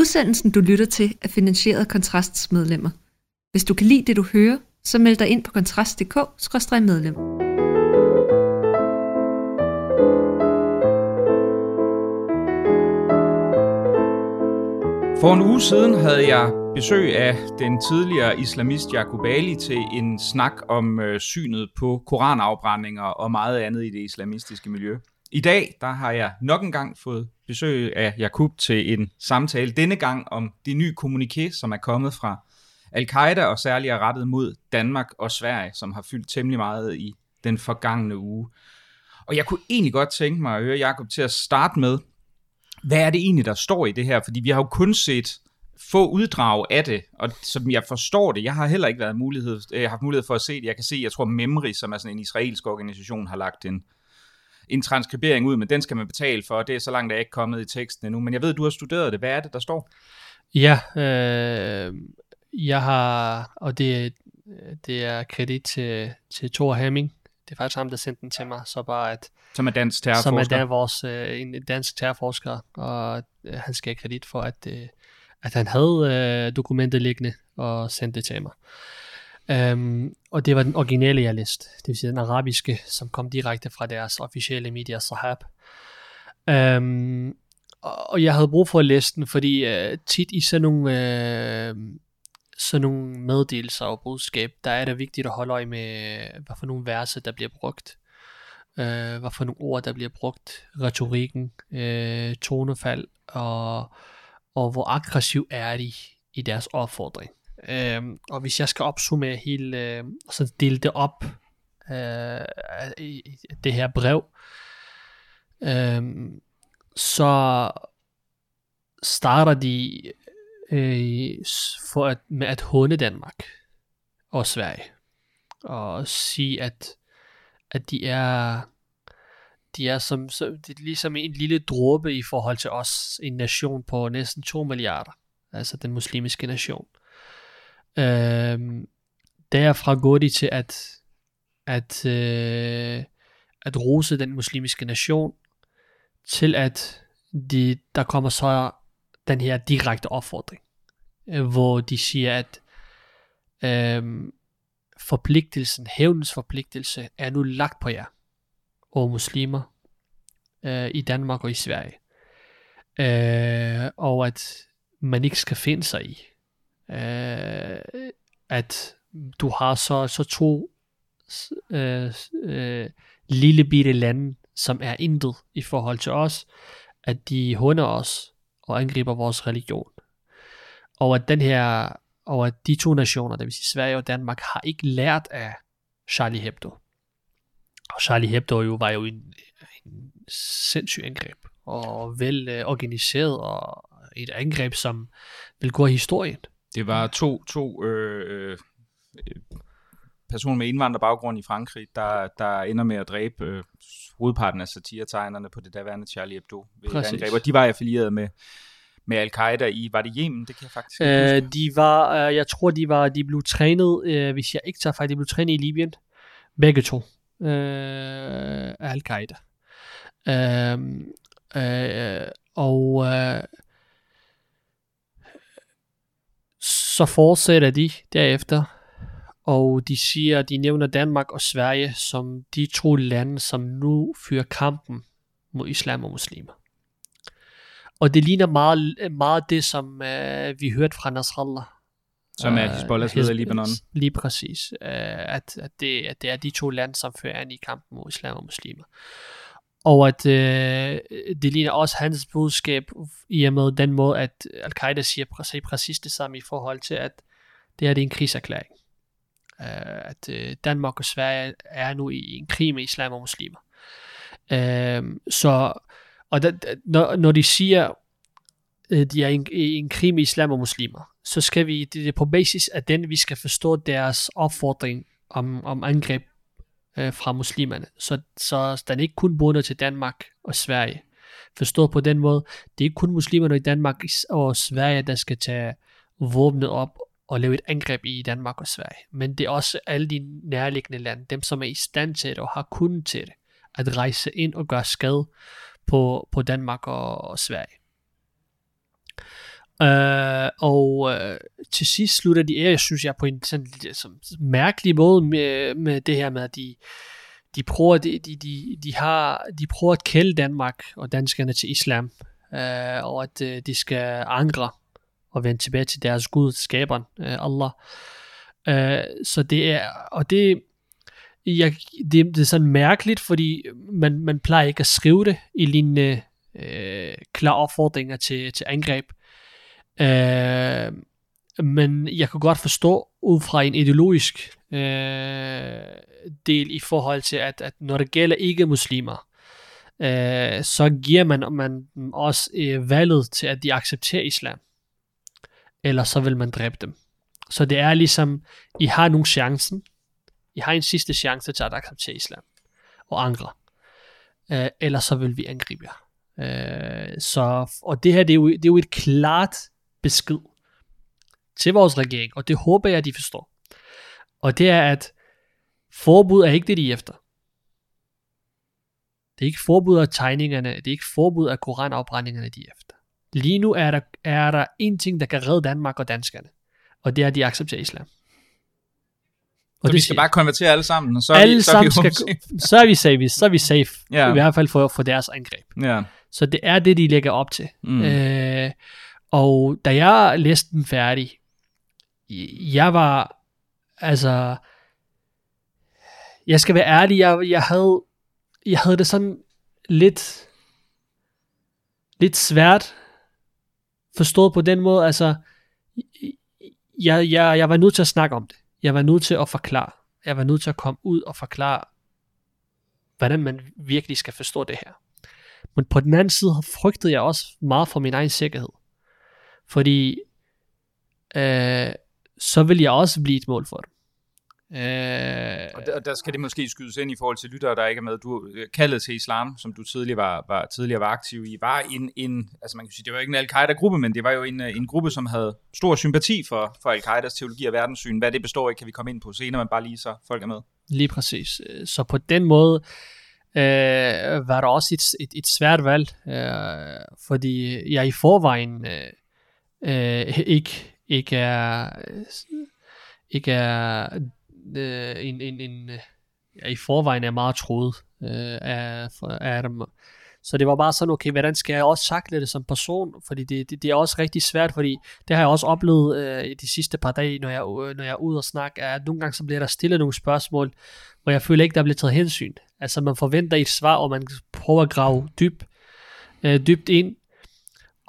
Udsendelsen, du lytter til, er finansieret af Kontrasts medlemmer. Hvis du kan lide det, du hører, så meld dig ind på kontrast.dk-medlem. For en uge siden havde jeg besøg af den tidligere islamist Jakub Ali til en snak om øh, synet på koranafbrændinger og meget andet i det islamistiske miljø. I dag der har jeg nok en gang fået besøg af Jakub til en samtale, denne gang om det nye kommuniké, som er kommet fra Al-Qaida og særligt er rettet mod Danmark og Sverige, som har fyldt temmelig meget i den forgangne uge. Og jeg kunne egentlig godt tænke mig at høre Jakob til at starte med, hvad er det egentlig, der står i det her? Fordi vi har jo kun set få uddrag af det, og som jeg forstår det, jeg har heller ikke været mulighed, jeg har haft mulighed for at se det. Jeg kan se, jeg tror Memri, som er sådan en israelsk organisation, har lagt en, en transkribering ud, men den skal man betale for, og det er så langt, der er ikke kommet i teksten endnu. Men jeg ved, du har studeret det. Hvad er det, der står? Ja, øh, jeg har, og det, det er kredit til, til Thor Hemming. Det er faktisk ham, der sendte den til mig, så bare at... Som er dansk terrorforsker. Som er der vores, øh, en dansk terrorforsker, og øh, han skal have kredit for, at, øh, at han havde øh, dokumentet liggende og sendte det til mig. Um, og det var den originale, jeg læste. Det vil sige den arabiske, som kom direkte fra deres officielle media, Sahab. Um, og jeg havde brug for at læse den, fordi uh, tit i sådan nogle, uh, sådan nogle meddelelser og budskab, der er det vigtigt at holde øje med, hvad for nogle verser, der bliver brugt. Uh, hvad for nogle ord, der bliver brugt. Retorikken, uh, tonefald, og, og hvor aggressiv er de i deres opfordring. Øhm, og hvis jeg skal opsummere hele, øh, og så dele det op, øh, i det her brev, øh, så starter de øh, for at, med at håne Danmark og Sverige. Og sige, at, at de er de er som, så, det er ligesom en lille dråbe i forhold til os, en nation på næsten 2 milliarder, altså den muslimske nation. Øh, derfra går de til at, at, øh, at rose den muslimske nation, til at de, der kommer så den her direkte opfordring, øh, hvor de siger, at øh, forpligtelsen, hævnens forpligtelse, er nu lagt på jer, og muslimer, øh, i Danmark og i Sverige. Øh, og at man ikke skal finde sig i, øh, at du har så, så to øh, øh, lille bitte lande, som er intet i forhold til os, at de hunder os og angriber vores religion. Og at den her, og at de to nationer, det vil sige Sverige og Danmark, har ikke lært af Charlie Hebdo. Og Charlie Hebdo jo var jo en, en sindssyg angreb, og vel øh, organiseret, og et angreb, som vil gå i historien. Det var to, to øh, øh, personer med indvandrerbaggrund i Frankrig, der, der ender med at dræbe øh, hovedparten af satiretegnerne på det daværende Charlie Hebdo. Angreb, og de var affilieret med, med Al-Qaida i, var det Yemen? Det kan jeg faktisk ikke øh. De var, øh, jeg tror, de var, de blev trænet, øh, hvis jeg ikke tager fejl, de blev trænet i Libyen. Begge to. Øh, Al-Qaida. Øh, øh, og øh, så fortsætter de derefter, og de siger, de nævner Danmark og Sverige som de to lande, som nu fører kampen mod islam og muslimer. Og det ligner meget, meget det, som uh, vi hørte fra Nasrallah. Som er Hezbollahs leder i Libanon. Lige præcis. Uh, at, at, det, at det er de to lande, som fører an i kampen mod islam og muslimer. Og at øh, det ligner også hans budskab i og med den måde, at Al-Qaida siger præcis, præcis det samme i forhold til, at det er det en krigserklæring. Øh, at øh, Danmark og Sverige er nu i en krig med islam og muslimer. Øh, så og da, når, når de siger, at de er i en, i en krig med islam og muslimer, så skal vi, det er på basis af den, vi skal forstå deres opfordring om, om angreb øh, fra muslimerne. Så, så den ikke kun bundet til Danmark og Sverige. Forstået på den måde, det er ikke kun muslimerne i Danmark og Sverige, der skal tage våbnet op og lave et angreb i Danmark og Sverige. Men det er også alle de nærliggende lande, dem som er i stand til det og har kunnet til det, at rejse ind og gøre skade på, på Danmark og, og Sverige. Øh, og øh, til sidst slutter de af, jeg synes jeg, på en sådan, lidt øh, sådan, mærkelig måde med, med det her med, at de, de prøver, de, de, de, de, har, de prøver at kælde Danmark og danskerne til islam, øh, og at øh, de skal angre og vende tilbage til deres Gud, skaberen, øh, Allah. Øh, så det er, og det, jeg, det, det er sådan mærkeligt, fordi man, man plejer ikke at skrive det i lignende øh, klare opfordringer til, til angreb. Øh, men jeg kan godt forstå ud fra en ideologisk øh, del i forhold til, at, at når det gælder ikke muslimer, øh, så giver man, man også øh, valget til, at de accepterer islam. Eller så vil man dræbe dem. Så det er ligesom, I har nogle chancen, I har en sidste chance til at acceptere islam og angre. Øh, eller så vil vi angribe jer. Øh, så, og det her, det er, jo, det er jo et klart besked til vores regering, og det håber jeg, at de forstår. Og det er, at forbud er ikke det, de er efter. Det er ikke forbud af tegningerne, det er ikke forbud af koranafbrændingerne, de er efter. Lige nu er der, er der en ting, der kan redde Danmark og danskerne, og det er, at de accepterer islam. Og så det vi skal bare konvertere alle sammen, og så alle er vi, så er vi, skal, så er vi safe, så er vi safe, Ja. i hvert fald for, for deres angreb. ja. Så det er det, de lægger op til. Mm. Øh, og da jeg læste den færdig, jeg var, altså, jeg skal være ærlig, jeg, jeg, havde, jeg havde det sådan lidt, lidt svært forstået på den måde, altså, jeg, jeg, jeg var nødt til at snakke om det. Jeg var nødt til at forklare. Jeg var nødt til at komme ud og forklare, hvordan man virkelig skal forstå det her. Men på den anden side frygtede jeg også meget for min egen sikkerhed. Fordi øh, så vil jeg også blive et mål for dem. Øh, Og der, der skal det måske skydes ind i forhold til lyttere, der ikke er med. Du kaldet til islam, som du tidligere var, var, tidligere var aktiv i, var en, en, altså man kan sige, det var ikke en al-Qaida-gruppe, men det var jo en, en gruppe, som havde stor sympati for, for al-Qaidas teologi og verdenssyn. Hvad det består i, kan vi komme ind på senere, men bare lige så folk er med. Lige præcis. Så på den måde øh, var der også et, et, et svært valg, øh, fordi jeg i forvejen øh, øh, ikke, ikke er øh, ikke er øh, en, en, en øh, ja, i forvejen er meget troet øh, af, af dem. Så det var bare sådan, okay, hvordan skal jeg også takle det som person? Fordi det, det, det er også rigtig svært, fordi det har jeg også oplevet øh, i de sidste par dage, når jeg, øh, når jeg er ude og snakke, at nogle gange så bliver der stillet nogle spørgsmål, hvor jeg føler ikke, der bliver taget hensyn. Altså man forventer et svar, og man prøver at grave dyb, øh, dybt ind,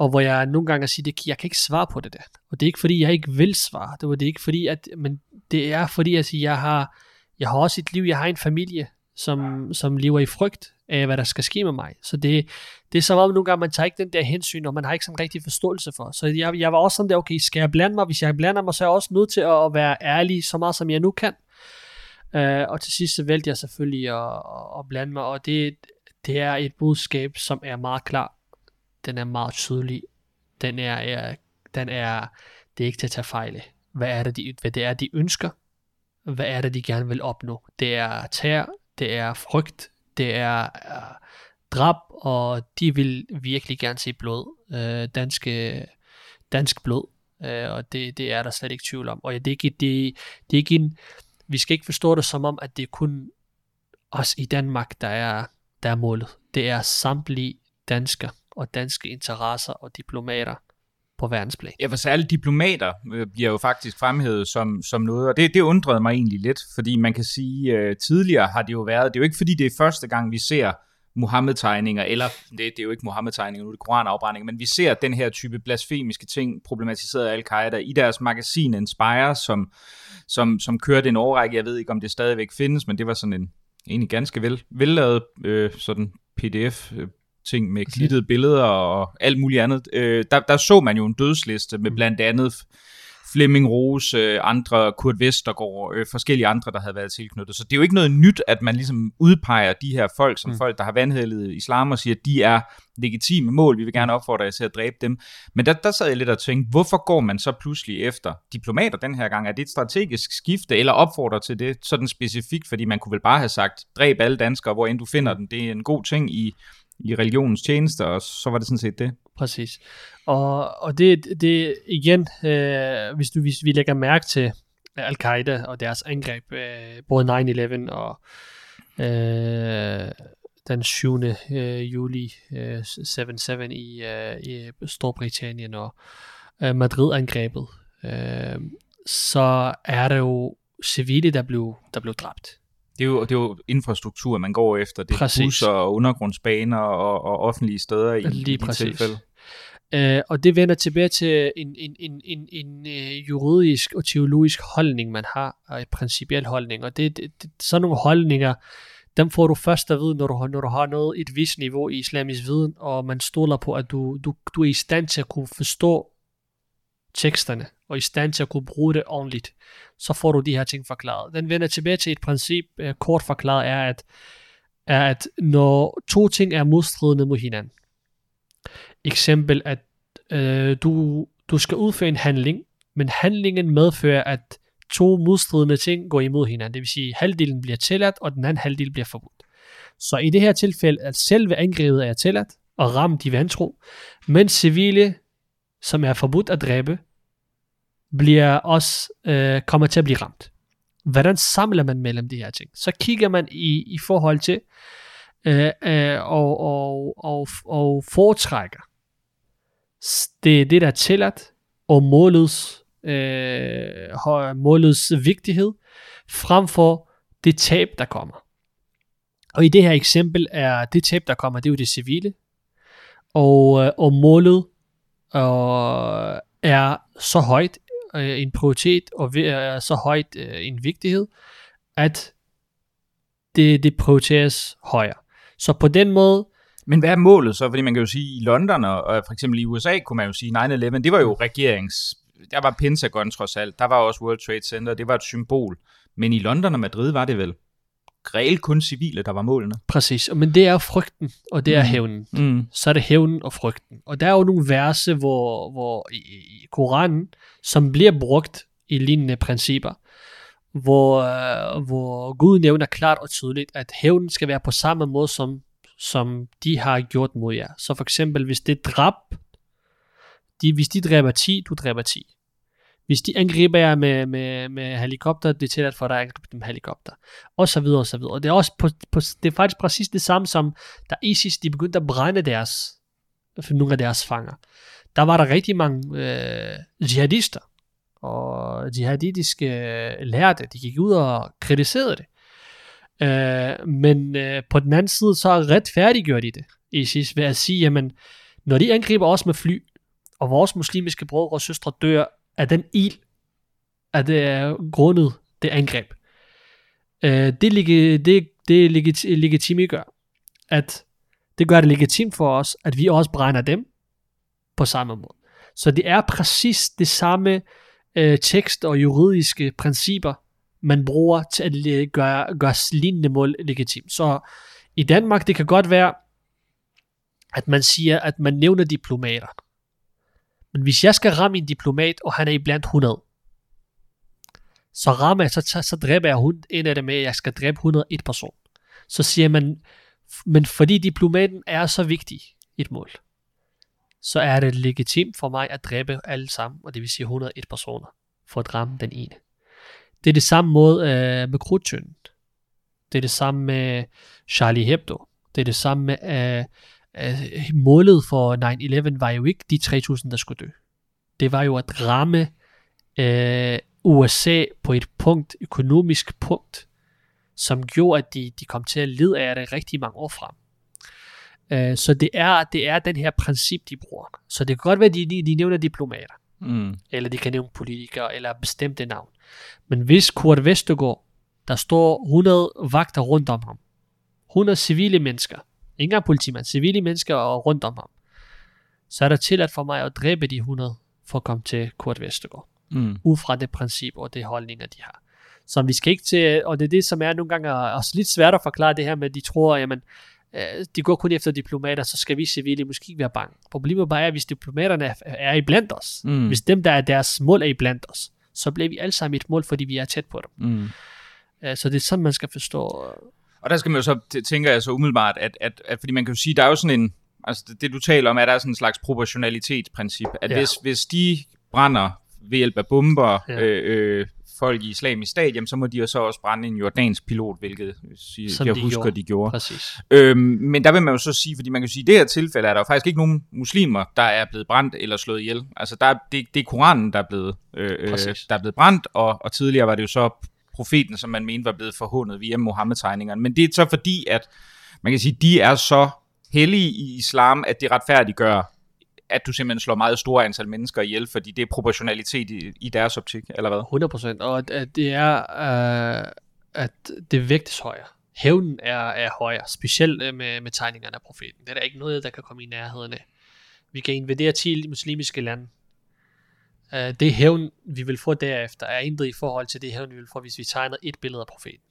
og hvor jeg nogle gange siger, det, jeg kan ikke svare på det der. Og det er ikke fordi, jeg ikke vil svare. Det var det er ikke fordi, at, men det er fordi, at jeg har, jeg har også et liv, jeg har en familie, som, som lever i frygt af, hvad der skal ske med mig. Så det, det er som om nogle gange, man tager ikke den der hensyn, og man har ikke sådan rigtig forståelse for. Så jeg, jeg var også sådan der, okay, skal jeg blande mig? Hvis jeg blander mig, så er jeg også nødt til at være ærlig så meget, som jeg nu kan. Uh, og til sidst så valgte jeg selvfølgelig at, at blande mig, og det, det er et budskab, som er meget klar. Den er meget tydelig. Den er, er, den er, det er ikke til at tage fejl af. Hvad er det, de, hvad det er, de ønsker? Hvad er det, de gerne vil opnå? Det er terror, det er frygt, det er uh, drab, og de vil virkelig gerne se blod. Øh, danske, dansk blod. Øh, og det, det er der slet ikke tvivl om. Og det er ikke, det, det er ikke en, vi skal ikke forstå det som om, at det er kun os i Danmark, der er, der er målet. Det er samtlige danskere og danske interesser og diplomater på verdensplan. Ja, for særligt diplomater øh, bliver jo faktisk fremhævet som, som noget, og det, det undrede mig egentlig lidt, fordi man kan sige, øh, tidligere har det jo været, det er jo ikke fordi det er første gang, vi ser Mohammed-tegninger, eller det, det er jo ikke Mohammed-tegninger, nu er det koranafbrændinger, men vi ser den her type blasfemiske ting problematiseret af Al-Qaida i deres magasin Inspire, som, som, som kørte en årrække, jeg ved ikke om det stadigvæk findes, men det var sådan en egentlig ganske vel, vellavet øh, sådan pdf øh, ting med klittede billeder og alt muligt andet. Øh, der, der så man jo en dødsliste med blandt andet Flemming Rose, øh, andre Kurt Vestergaard, øh, forskellige andre, der havde været tilknyttet. Så det er jo ikke noget nyt, at man ligesom udpeger de her folk som mm. folk, der har vandhældet islam og siger, at de er legitime mål, vi vil gerne opfordre jer til at dræbe dem. Men der, der sad jeg lidt og tænkte, hvorfor går man så pludselig efter diplomater den her gang? Er det et strategisk skifte, eller opfordrer til det sådan specifikt, fordi man kunne vel bare have sagt, dræb alle danskere, hvor end du finder den. Det er en god ting i, i religionens tjeneste, og så var det sådan set det. Præcis. Og, og det, det igen, øh, hvis, du, hvis vi lægger mærke til Al-Qaida og deres angreb, øh, både 9-11 og øh, den 7. Øh, juli øh, 7-7 i, øh, i Storbritannien og øh, Madrid-angrebet, øh, så er der jo civile, der blev, der blev dræbt. Det er, jo, det er jo infrastruktur, man går efter. Det er Præcis. busser og undergrundsbaner og, og offentlige steder i, Lige i de præcis. tilfælde. Øh, og det vender tilbage til en, en, en, en, en øh, juridisk og teologisk holdning, man har, og en principiel holdning. Og det, det, det, sådan nogle holdninger, dem får du først at vide, når du, når du har noget et vist niveau i islamisk viden, og man stoler på, at du, du, du er i stand til at kunne forstå teksterne, og i stand til at kunne bruge det ordentligt, så får du de her ting forklaret. Den vender tilbage til et princip, øh, kort forklaret, er at, er, at når to ting er modstridende mod hinanden, eksempel, at øh, du, du skal udføre en handling, men handlingen medfører, at to modstridende ting går imod hinanden. Det vil sige, at halvdelen bliver tilladt, og den anden halvdel bliver forbudt. Så i det her tilfælde, at selve angrebet er tilladt og ramt de vantro, men civile, som er forbudt at dræbe, bliver også øh, kommer til at blive ramt. Hvordan samler man mellem de her ting? Så kigger man i, i forhold til øh, øh, og, og, og, og foretrækker det, det der er tilladt, og målets, øh, målets vigtighed, frem for det tab, der kommer. Og i det her eksempel er det tab, der kommer, det er jo det civile, og, øh, og målet øh, er så højt øh, en prioritet, og er så højt øh, en vigtighed, at det, det prioriteres højere. Så på den måde, Men hvad er målet så? Fordi man kan jo sige, i London og, og for eksempel i USA, kunne man jo sige, 9-11, det var jo regerings... Der var Pentagon trods alt, der var også World Trade Center, det var et symbol. Men i London og Madrid var det vel reelt kun civile, der var målene. præcis, men det er frygten, og det er Mhm. hævnen. Mm. så er det hævnen og frygten. Og der er jo nogle verse, hvor, hvor i, i Koranen, som bliver brugt i lignende principper, hvor, øh, hvor Gud nævner klart og tydeligt, at hævnen skal være på samme måde, som, som de har gjort mod jer. Så for eksempel, hvis det er drab, de, hvis de dræber 10, du dræber 10. Hvis de angriber jer med, med, med helikopter, det er tilladt for dig at angribe dem med helikopter. Og så videre, og så videre. Og det er, også på, på, det er faktisk præcis det samme som, da ISIS de begyndte at brænde deres, for nogle af deres fanger. Der var der rigtig mange øh, jihadister og jihadistiske øh, lærte. De gik ud og kritiserede det. Øh, men øh, på den anden side, så retfærdiggjorde de det, ISIS, ved at sige, jamen, når de angriber os med fly, og vores muslimske brødre og søstre dør af den ild, at det er grundet det angreb. Øh, det, legi- det, det legitime gør, at det gør det legitimt for os, at vi også brænder dem på samme måde. Så det er præcis det samme øh, tekst og juridiske principper, man bruger til at gøre, gøre lignende mål legitimt. Så i Danmark, det kan godt være, at man siger, at man nævner diplomater. Men hvis jeg skal ramme en diplomat, og han er iblandt 100, så rammer jeg, så, så, så dræber jeg hun- en af dem med, at jeg skal dræbe 101 person. Så siger man, men fordi diplomaten er så vigtig et mål, så er det legitimt for mig at dræbe alle sammen, og det vil sige 101 personer, for at ramme den ene. Det er det samme måde øh, med krudtønden. Det er det samme med Charlie Hebdo. Det er det samme med, øh, øh, målet for 9-11 var jo ikke de 3.000, der skulle dø. Det var jo at ramme øh, USA på et punkt, økonomisk punkt, som gjorde, at de, de kom til at lide af det rigtig mange år frem. Øh, så det er, det er den her princip, de bruger. Så det kan godt være, at de, de, de nævner diplomater, Mm. eller de kan nævne politikere, eller bestemte navn. Men hvis Kurt Vestergaard, der står 100 vagter rundt om ham, 100 civile mennesker, ikke engang politimand, civile mennesker og rundt om ham, så er der tilladt for mig at dræbe de 100 for at komme til Kurt Vestergaard Mm. ud fra det princip og det holdninger, de har. Så vi skal ikke til, og det er det, som er nogle gange også lidt svært at forklare det her med, at de tror, jamen, øh, de går kun efter diplomater, så skal vi civile måske ikke være bange. Problemet bare er, hvis diplomaterne er, er i blandt os, Mm. hvis dem, der er deres mål, er i blandt os, så bliver vi alle sammen et mål, fordi vi er tæt på dem. Mm. Øh, Så det er sådan, man skal forstå. Øh, Og der skal man jo så, tænker jeg så umiddelbart, at, at, at fordi man kan jo sige, der er jo sådan en, Altså det, det du taler om, er der sådan en slags proportionalitetsprincip, at Ja. hvis, hvis de brænder ved hjælp af bomber Ja. øh, øh, folk i islamisk stat, jamen, så må de jo så også brænde en jordansk pilot, hvilket sige, Som jeg de husker, gjorde. de gjorde. Præcis. Øhm, men der vil man jo så sige, fordi man kan sige, at i det her tilfælde er der jo faktisk ikke nogen muslimer, der er blevet brændt eller slået ihjel. Altså der er, det, det er Koranen, der er blevet, øh, øh, Præcis. der er blevet brændt, og, og tidligere var det jo så profeten, som man mente var blevet forhånet via Mohammed-tegningerne. Men det er så fordi, at man kan sige, de er så hellige i islam, at det retfærdiggør, at du simpelthen slår meget store antal mennesker ihjel, fordi det er proportionalitet i, i deres optik, eller hvad? 100%. Og at, at det er, øh, at det vægtes højere. Hævnen er, er højere, specielt øh, med, med tegningerne af profeten. Det er der ikke noget, der kan komme i nærheden af. Vi kan invadere 10 muslimske lande. Uh, det hævn, vi vil få derefter, er intet i forhold til det hævn, vi vil få, hvis vi tegner et billede af profeten.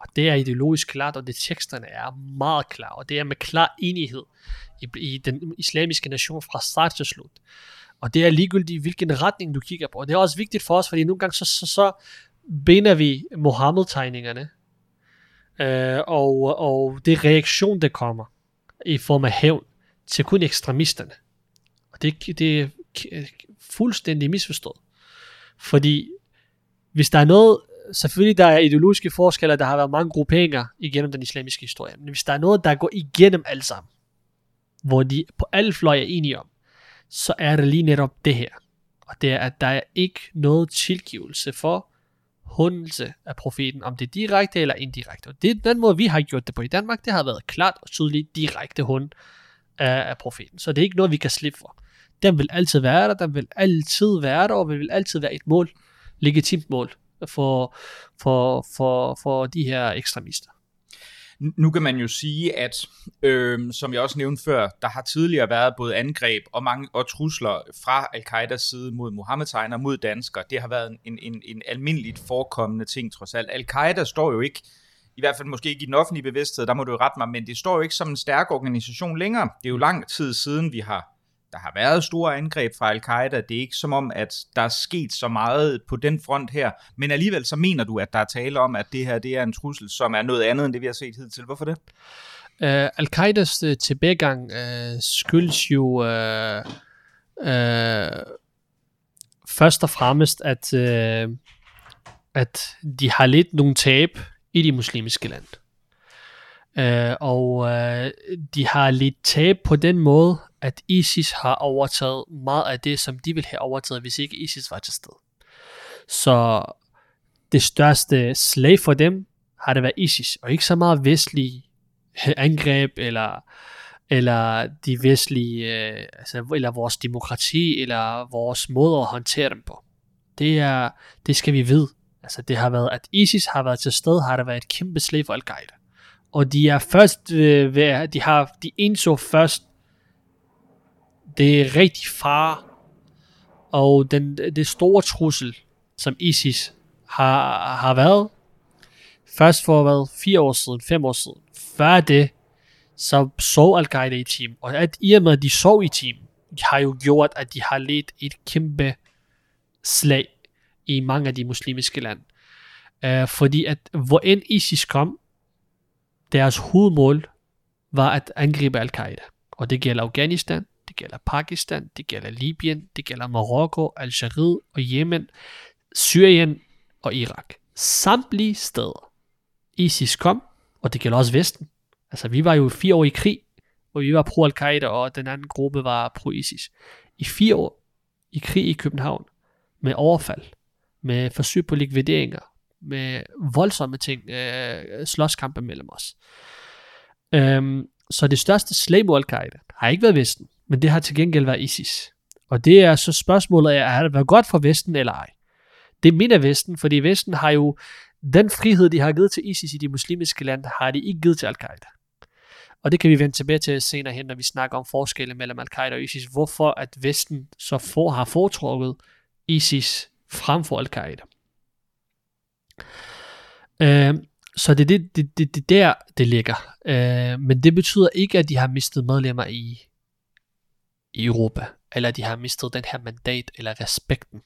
Og det er ideologisk klart, og det teksterne er meget klar, og det er med klar enighed i, i den islamiske nation fra start til slut. Og det er ligegyldigt, hvilken retning du kigger på. Og det er også vigtigt for os, fordi nogle gange så, så, så binder vi Mohammed-tegningerne, øh, og, og det reaktion, der kommer i form af hævn til kun ekstremisterne. Og det, det Øh, fuldstændig misforstået. Fordi hvis der er noget, selvfølgelig der er ideologiske forskelle, der har været mange grupperinger igennem den islamiske historie, men hvis der er noget, der går igennem alt sammen, hvor de på alle fløje er enige om, så er det lige netop det her. Og det er, at der er ikke noget tilgivelse for hundelse af profeten, om det er direkte eller indirekte. Og det er den måde, vi har gjort det på i Danmark, det har været klart og tydeligt direkte hund af, af profeten. Så det er ikke noget, vi kan slippe for. Den vil altid være der, den vil altid være der, og vil altid være et mål, legitimt mål for, for, for, for de her ekstremister. Nu kan man jo sige, at øh, som jeg også nævnte før, der har tidligere været både angreb og, mange, og trusler fra al-Qaidas side mod Mohammed-tegner, mod danskere. Det har været en, en, en almindeligt forekommende ting trods alt. Al-Qaida står jo ikke, i hvert fald måske ikke i den offentlige bevidsthed, der må du jo rette mig, men det står jo ikke som en stærk organisation længere. Det er jo lang tid siden, vi har der har været store angreb fra al-Qaida. Det er ikke som om, at der er sket så meget på den front her. Men alligevel så mener du, at der er tale om, at det her det er en trussel, som er noget andet, end det vi har set hidtil. Hvorfor det? Uh, Al-Qaidas uh, tilbagegang uh, skyldes jo uh, uh, først og fremmest, at, uh, at de har lidt nogle tab i de muslimske lande. Uh, og uh, de har lidt tab på den måde, at ISIS har overtaget meget af det, som de ville have overtaget, hvis ikke ISIS var til stede. Så det største slag for dem har det været ISIS, og ikke så meget vestlige angreb, eller, eller de vestlige, øh, altså, eller vores demokrati, eller vores måde at håndtere dem på. Det, er, det skal vi vide. Altså, det har været, at ISIS har været til stede, har det været et kæmpe slag for Al-Qaida. Og de er først øh, ved, de har, de indså først, det er rigtig far, og den, det store trussel, som ISIS har, har været, først for hvad, fire år siden, fem år siden, før det, så sov Al-Qaida i team, og at i og med, at de sov i team, har jo gjort, at de har let et kæmpe slag i mange af de muslimske lande. Uh, fordi at hvor end ISIS kom, deres hovedmål var at angribe Al-Qaida. Og det gælder Afghanistan, det gælder Pakistan, det gælder Libyen, det gælder Marokko, Algeriet og Yemen, Syrien og Irak. Samtlige steder ISIS kom, og det gælder også Vesten. Altså vi var jo fire år i krig, hvor vi var pro-Al-Qaida, og den anden gruppe var pro-ISIS. I fire år i krig i København, med overfald, med forsøg på likvideringer, med voldsomme ting, øh, slåskampe mellem os. Øhm, så det største slag mod Al-Qaida har ikke været Vesten, men det har til gengæld været ISIS. Og det er så spørgsmålet er, har det været godt for Vesten eller ej? Det mener Vesten, fordi Vesten har jo den frihed, de har givet til ISIS i de muslimske lande, har de ikke givet til Al-Qaida. Og det kan vi vende tilbage til senere hen, når vi snakker om forskelle mellem Al-Qaida og ISIS. Hvorfor at Vesten så for, har foretrukket ISIS frem for Al-Qaida. Øh, så det er det, det, det, det der, det ligger. Øh, men det betyder ikke, at de har mistet medlemmer i, i Europa, eller de har mistet den her mandat eller respekten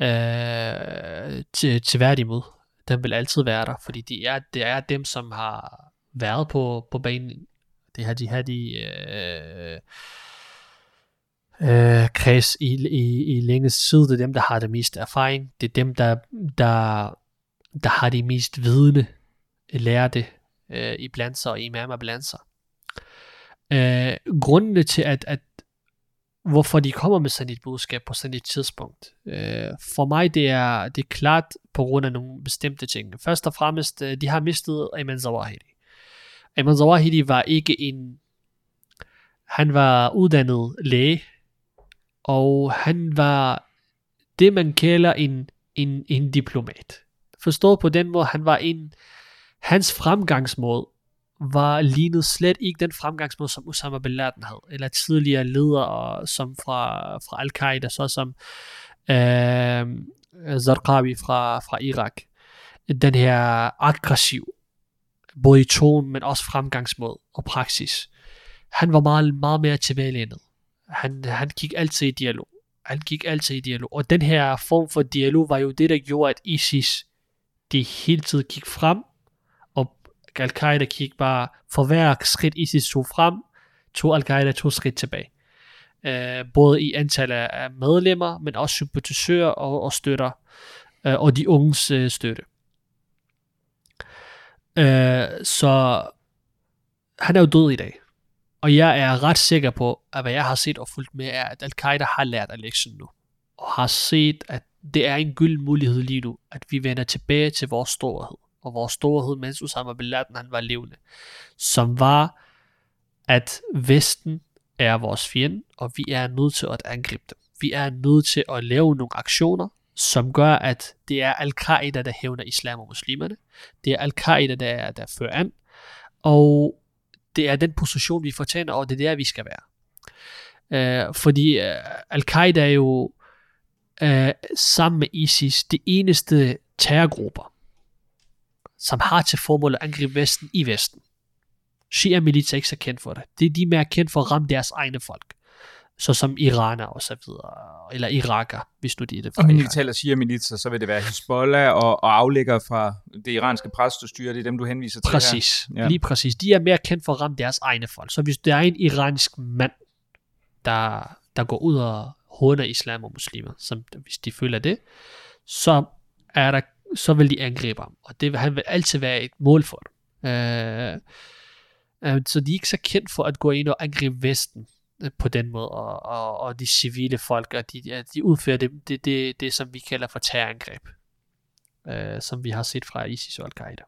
øh, til, til tværtimod. Den vil altid være der, fordi de er, det er dem, som har været på, på banen Det har de her de øh, øh, kreds i, i, i længest tid, det er dem, der har det mest erfaring. Det er dem, der, der, der har de mest vidne, lærte øh, i blandt sig og imamer blandt sig. Øh, grundene til, at, at hvorfor de kommer med sådan et budskab på sådan et tidspunkt. Øh, for mig det er det er klart på grund af nogle bestemte ting. Først og fremmest, øh, de har mistet Ayman Zawahiri. Ayman Zawahiri var ikke en... Han var uddannet læge, og han var det, man kalder en, en, en diplomat. Forstået på den måde, han var en... Hans fremgangsmåde var lignet slet ikke den fremgangsmåde, som Osama Bin Laden havde, eller tidligere ledere som fra, fra Al-Qaida, såsom øh, Zarqawi fra, fra Irak. Den her aggressiv, både i tone, men også fremgangsmåde og praksis. Han var meget, meget mere tilbagelænet. Han, han gik altid i dialog. Han gik altid i dialog. Og den her form for dialog var jo det, der gjorde, at ISIS de hele tiden gik frem, Al-Qaida gik bare, for hver skridt ISIS tog frem, tog Al-Qaida to skridt tilbage. Øh, både i antal af medlemmer, men også sympatisører og, og støtter, øh, og de unges øh, støtte. Øh, så han er jo død i dag. Og jeg er ret sikker på, at hvad jeg har set og fulgt med, er, at Al-Qaida har lært af lektionen nu. Og har set, at det er en gyld mulighed lige nu, at vi vender tilbage til vores storhed og vores storhed, mens Osama Bin Laden han var levende, som var, at Vesten er vores fjende, og vi er nødt til at angribe dem. Vi er nødt til at lave nogle aktioner, som gør, at det er Al-Qaida, der hævner islam og muslimerne. Det er Al-Qaida, der, der fører an. Og det er den position, vi fortjener, og det er der, vi skal være. Uh, fordi uh, Al-Qaida er jo uh, sammen med ISIS de eneste terrorgrupper, som har til formål at angribe Vesten i Vesten. Shia-milits er ikke så kendt for det. Det er de mere kendt for at ramme deres egne folk. Så som iraner og så videre. Eller iraker, hvis nu de er det. Og når vi taler Shia-militser, så vil det være Hezbollah og, og aflægger fra det iranske præstestyre. Det er dem, du henviser til Præcis. Her. Ja. Lige præcis. De er mere kendt for at ramme deres egne folk. Så hvis der er en iransk mand, der, der går ud og håner islam og muslimer, som, hvis de føler det, så er der så vil de angribe ham, og det, vil, han vil altid være et mål for dem. Øh, øh, så de er ikke så kendt for at gå ind og angribe Vesten øh, på den måde, og, og, og de civile folk, og de, de udfører det, det, det, det, som vi kalder for terrorangreb, øh, som vi har set fra ISIS og Al-Qaida.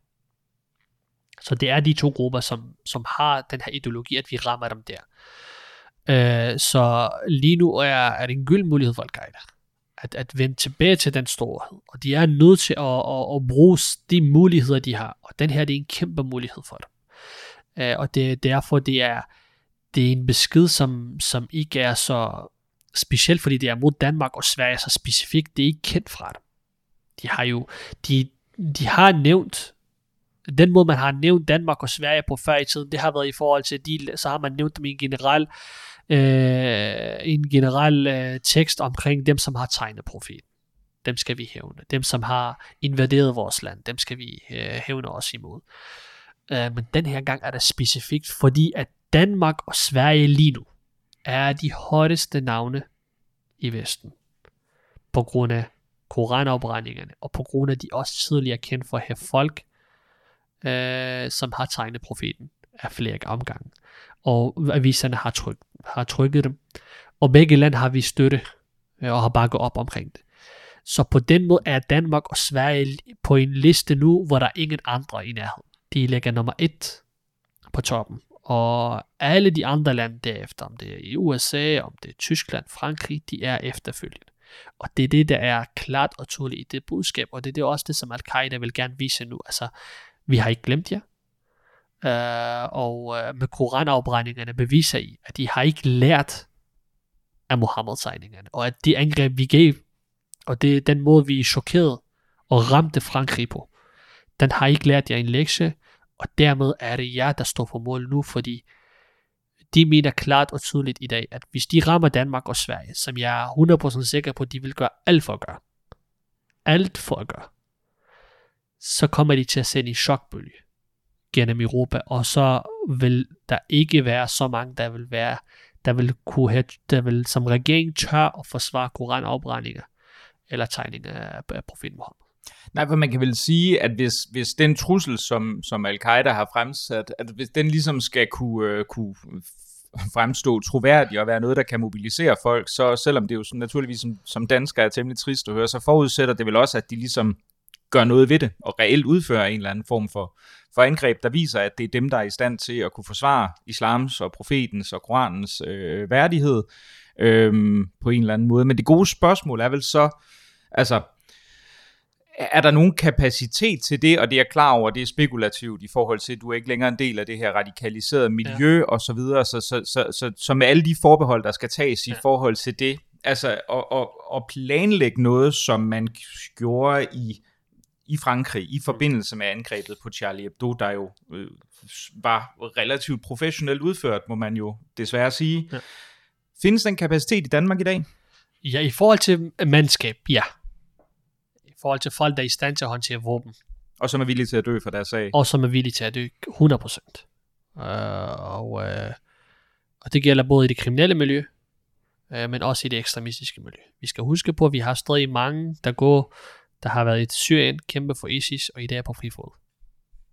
Så det er de to grupper, som, som har den her ideologi, at vi rammer dem der. Øh, så lige nu er, er det en gyld mulighed for Al-Qaida at, at vende tilbage til den storhed. Og de er nødt til at, at, at bruge de muligheder, de har. Og den her, det er en kæmpe mulighed for dem. Uh, og det, derfor, det er, det er en besked, som, som ikke er så specielt, fordi det er mod Danmark og Sverige så specifikt. Det er ikke kendt fra dem. De har jo, de, de har nævnt, den måde man har nævnt Danmark og Sverige på før i tiden, det har været i forhold til, de, så har man nævnt dem i en generel øh, en generel øh, tekst omkring dem, som har tegnet profeten. Dem skal vi hævne. Dem, som har invaderet vores land, dem skal vi øh, hævne os imod. Øh, men den her gang er det specifikt, fordi at Danmark og Sverige lige nu er de hotteste navne i Vesten. På grund af koranafbrændingerne, og på grund af de også tidligere kendt for at have folk, øh, som har tegnet profeten af flere omgange. Og aviserne har, tryk, har trykket dem. Og begge land har vi støtte øh, og har bakket op omkring det. Så på den måde er Danmark og Sverige på en liste nu, hvor der er ingen andre i nærheden. De ligger nummer et på toppen. Og alle de andre lande derefter, om det er i USA, om det er Tyskland, Frankrig, de er efterfølgende. Og det er det, der er klart og tydeligt i det budskab, og det er det også det, som Al-Qaida vil gerne vise nu. Altså, vi har ikke glemt jer, øh, og øh, med koranafbrændingerne beviser i, at de har ikke lært af Mohammed-tegningerne, og at de angreb, vi gav, og det er den måde, vi chokerede og ramte Frankrig på, den har ikke lært jer en lektie, og dermed er det jer, der står på mål nu, fordi de mener klart og tydeligt i dag, at hvis de rammer Danmark og Sverige, som jeg er 100% sikker på, at de vil gøre alt for at gøre, alt for at gøre, så kommer de til at sende en chokbølge gennem Europa, og så vil der ikke være så mange, der vil være, der vil kunne have, der vil som regering tør at forsvare koranafbrændinger eller tegninger af, af profeten Mohammed. Nej, for man kan vel sige, at hvis, hvis den trussel, som, som al-Qaida har fremsat, at hvis den ligesom skal kunne, øh, kunne fremstå troværdig og være noget, der kan mobilisere folk, så selvom det jo sådan, naturligvis som, som dansker er temmelig trist at høre, så forudsætter det vel også, at de ligesom gør noget ved det, og reelt udfører en eller anden form for, for angreb, der viser, at det er dem, der er i stand til at kunne forsvare islams og profetens og koranens øh, værdighed øh, på en eller anden måde. Men det gode spørgsmål er vel så, altså, er der nogen kapacitet til det, og det er klar over, det er spekulativt i forhold til, at du er ikke længere en del af det her radikaliserede miljø ja. og så videre, så, så, så, så, så med alle de forbehold, der skal tages i ja. forhold til det, altså at, at, at planlægge noget, som man gjorde i i Frankrig i forbindelse med angrebet på Charlie Hebdo, der jo øh, var relativt professionelt udført, må man jo desværre sige. Ja. Findes den kapacitet i Danmark i dag? Ja, i forhold til mandskab, ja forhold til folk, der er i stand til at håndtere våben. Og som er villige til at dø for deres sag. Og som er villige til at dø 100%. Uh, og, uh, og det gælder både i det kriminelle miljø, uh, men også i det ekstremistiske miljø. Vi skal huske på, at vi har stadig mange, der går, der har været i Syrien, kæmpe for ISIS, og i dag er på frifod.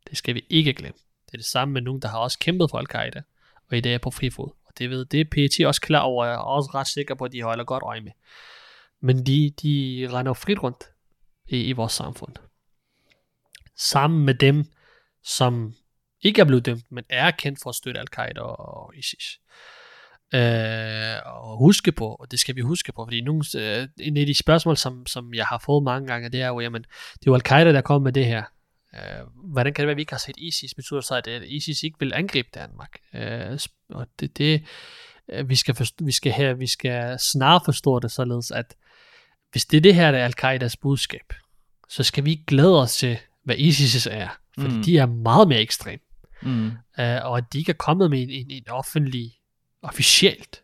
Det skal vi ikke glemme. Det er det samme med nogen, der har også kæmpet for Al-Qaida, og i dag er på frifod. Og det ved det er PET også klar over, og jeg er også ret sikker på, at de holder godt øje med. Men de, de render frit rundt i, i vores samfund. Sammen med dem, som ikke er blevet dømt, men er kendt for at støtte Al-Qaida og ISIS. Øh, og huske på, og det skal vi huske på, fordi nogle, øh, en af de spørgsmål, som, som jeg har fået mange gange, det er jo, jamen, det er jo Al-Qaida, der kommer med det her. Øh, hvordan kan det være, at vi ikke har set ISIS? Betyder så, at ISIS ikke vil angribe Danmark? Øh, og det, det øh, vi skal, forstå, vi skal her, vi skal snart forstå det således, at hvis det er det her, der er Al-Qaidas budskab, så skal vi ikke glæde os til, hvad ISIS er, for mm. de er meget mere ekstrem. Mm. Uh, og at de ikke er kommet med en, en, en offentlig, officielt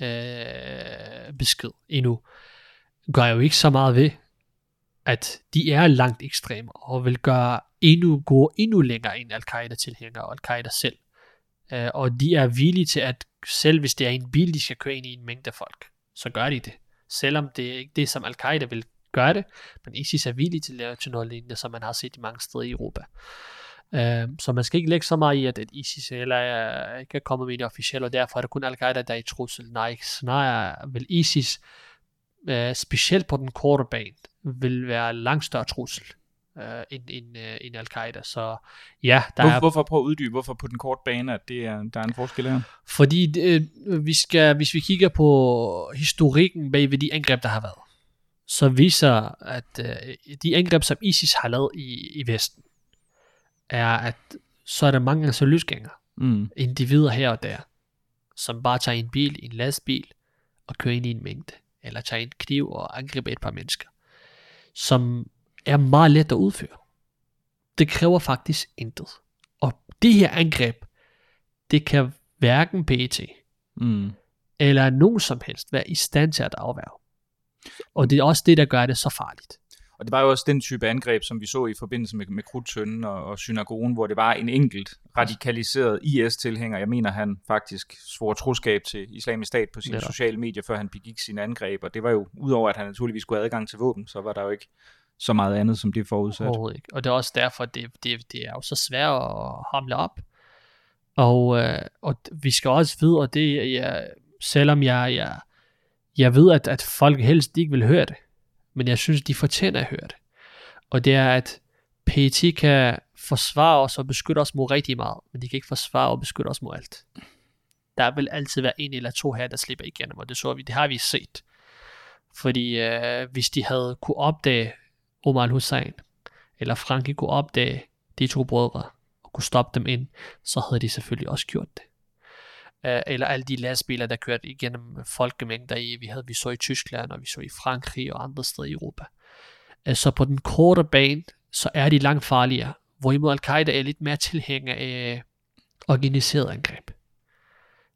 øh, besked endnu, gør jo ikke så meget ved, at de er langt ekstreme, og vil gøre endnu, gå endnu længere end Al-Qaida-tilhængere og Al-Qaida selv. Øh, og de er villige til at, selv hvis det er en bil, de skal køre ind i en mængde folk, så gør de det. Selvom det er ikke det, som Al-Qaida vil gøre det, men ISIS er villige til at lave til noget lignende, som man har set i mange steder i Europa. Uh, så man skal ikke lægge så meget i, at, at ISIS eller er, ikke er kommet med det officielle, og derfor er det kun Al-Qaida, der er i trussel. Nej, snarere vil ISIS, uh, specielt på den korte bane, vil være langt større trussel uh, end, end, uh, end Al-Qaida. Så ja, der Hvor, er... Hvorfor prøve at uddybe, hvorfor på den korte bane, at det er, der er en forskel her? Fordi det, vi skal, hvis vi kigger på historikken bag ved de angreb, der har været, så viser, at øh, de angreb, som ISIS har lavet i, i Vesten, er, at så er der mange så løsgængere, mm. individer her og der, som bare tager en bil, en lastbil, og kører ind i en mængde, eller tager en kniv og angriber et par mennesker, som er meget let at udføre. Det kræver faktisk intet. Og det her angreb, det kan hverken PET, mm. eller nogen som helst være i stand til at afværge. Og det er også det, der gør det så farligt. Og det var jo også den type angreb, som vi så i forbindelse med, med Krudtønden og, og synagogen, hvor det var en enkelt radikaliseret IS-tilhænger. Jeg mener, han faktisk svor troskab til islamisk stat på sine sociale medier, før han begik sine angreb. Og det var jo, udover at han naturligvis skulle have adgang til våben, så var der jo ikke så meget andet, som det forudsat. Overhovedet ikke. Og det er også derfor, det, det, det er jo så svært at hamle op. Og, øh, og vi skal også vide, og det jeg, selvom jeg, jeg jeg ved, at, at folk helst ikke vil høre det, men jeg synes, de fortjener at høre det. Og det er, at PET kan forsvare os og beskytte os mod rigtig meget, men de kan ikke forsvare og beskytte os mod alt. Der vil altid være en eller to her, der slipper igennem, og det, så vi, det har vi set. Fordi øh, hvis de havde kunne opdage Omar al-Hussein, eller Frankie kunne opdage de to brødre, og kunne stoppe dem ind, så havde de selvfølgelig også gjort det øh, eller alle de lastbiler, der kørte igennem folkemængder i, vi, havde, vi så i Tyskland, og vi så i Frankrig og andre steder i Europa. Øh, så på den korte bane, så er de langt farligere, hvorimod Al-Qaida er lidt mere tilhænger af organiseret angreb.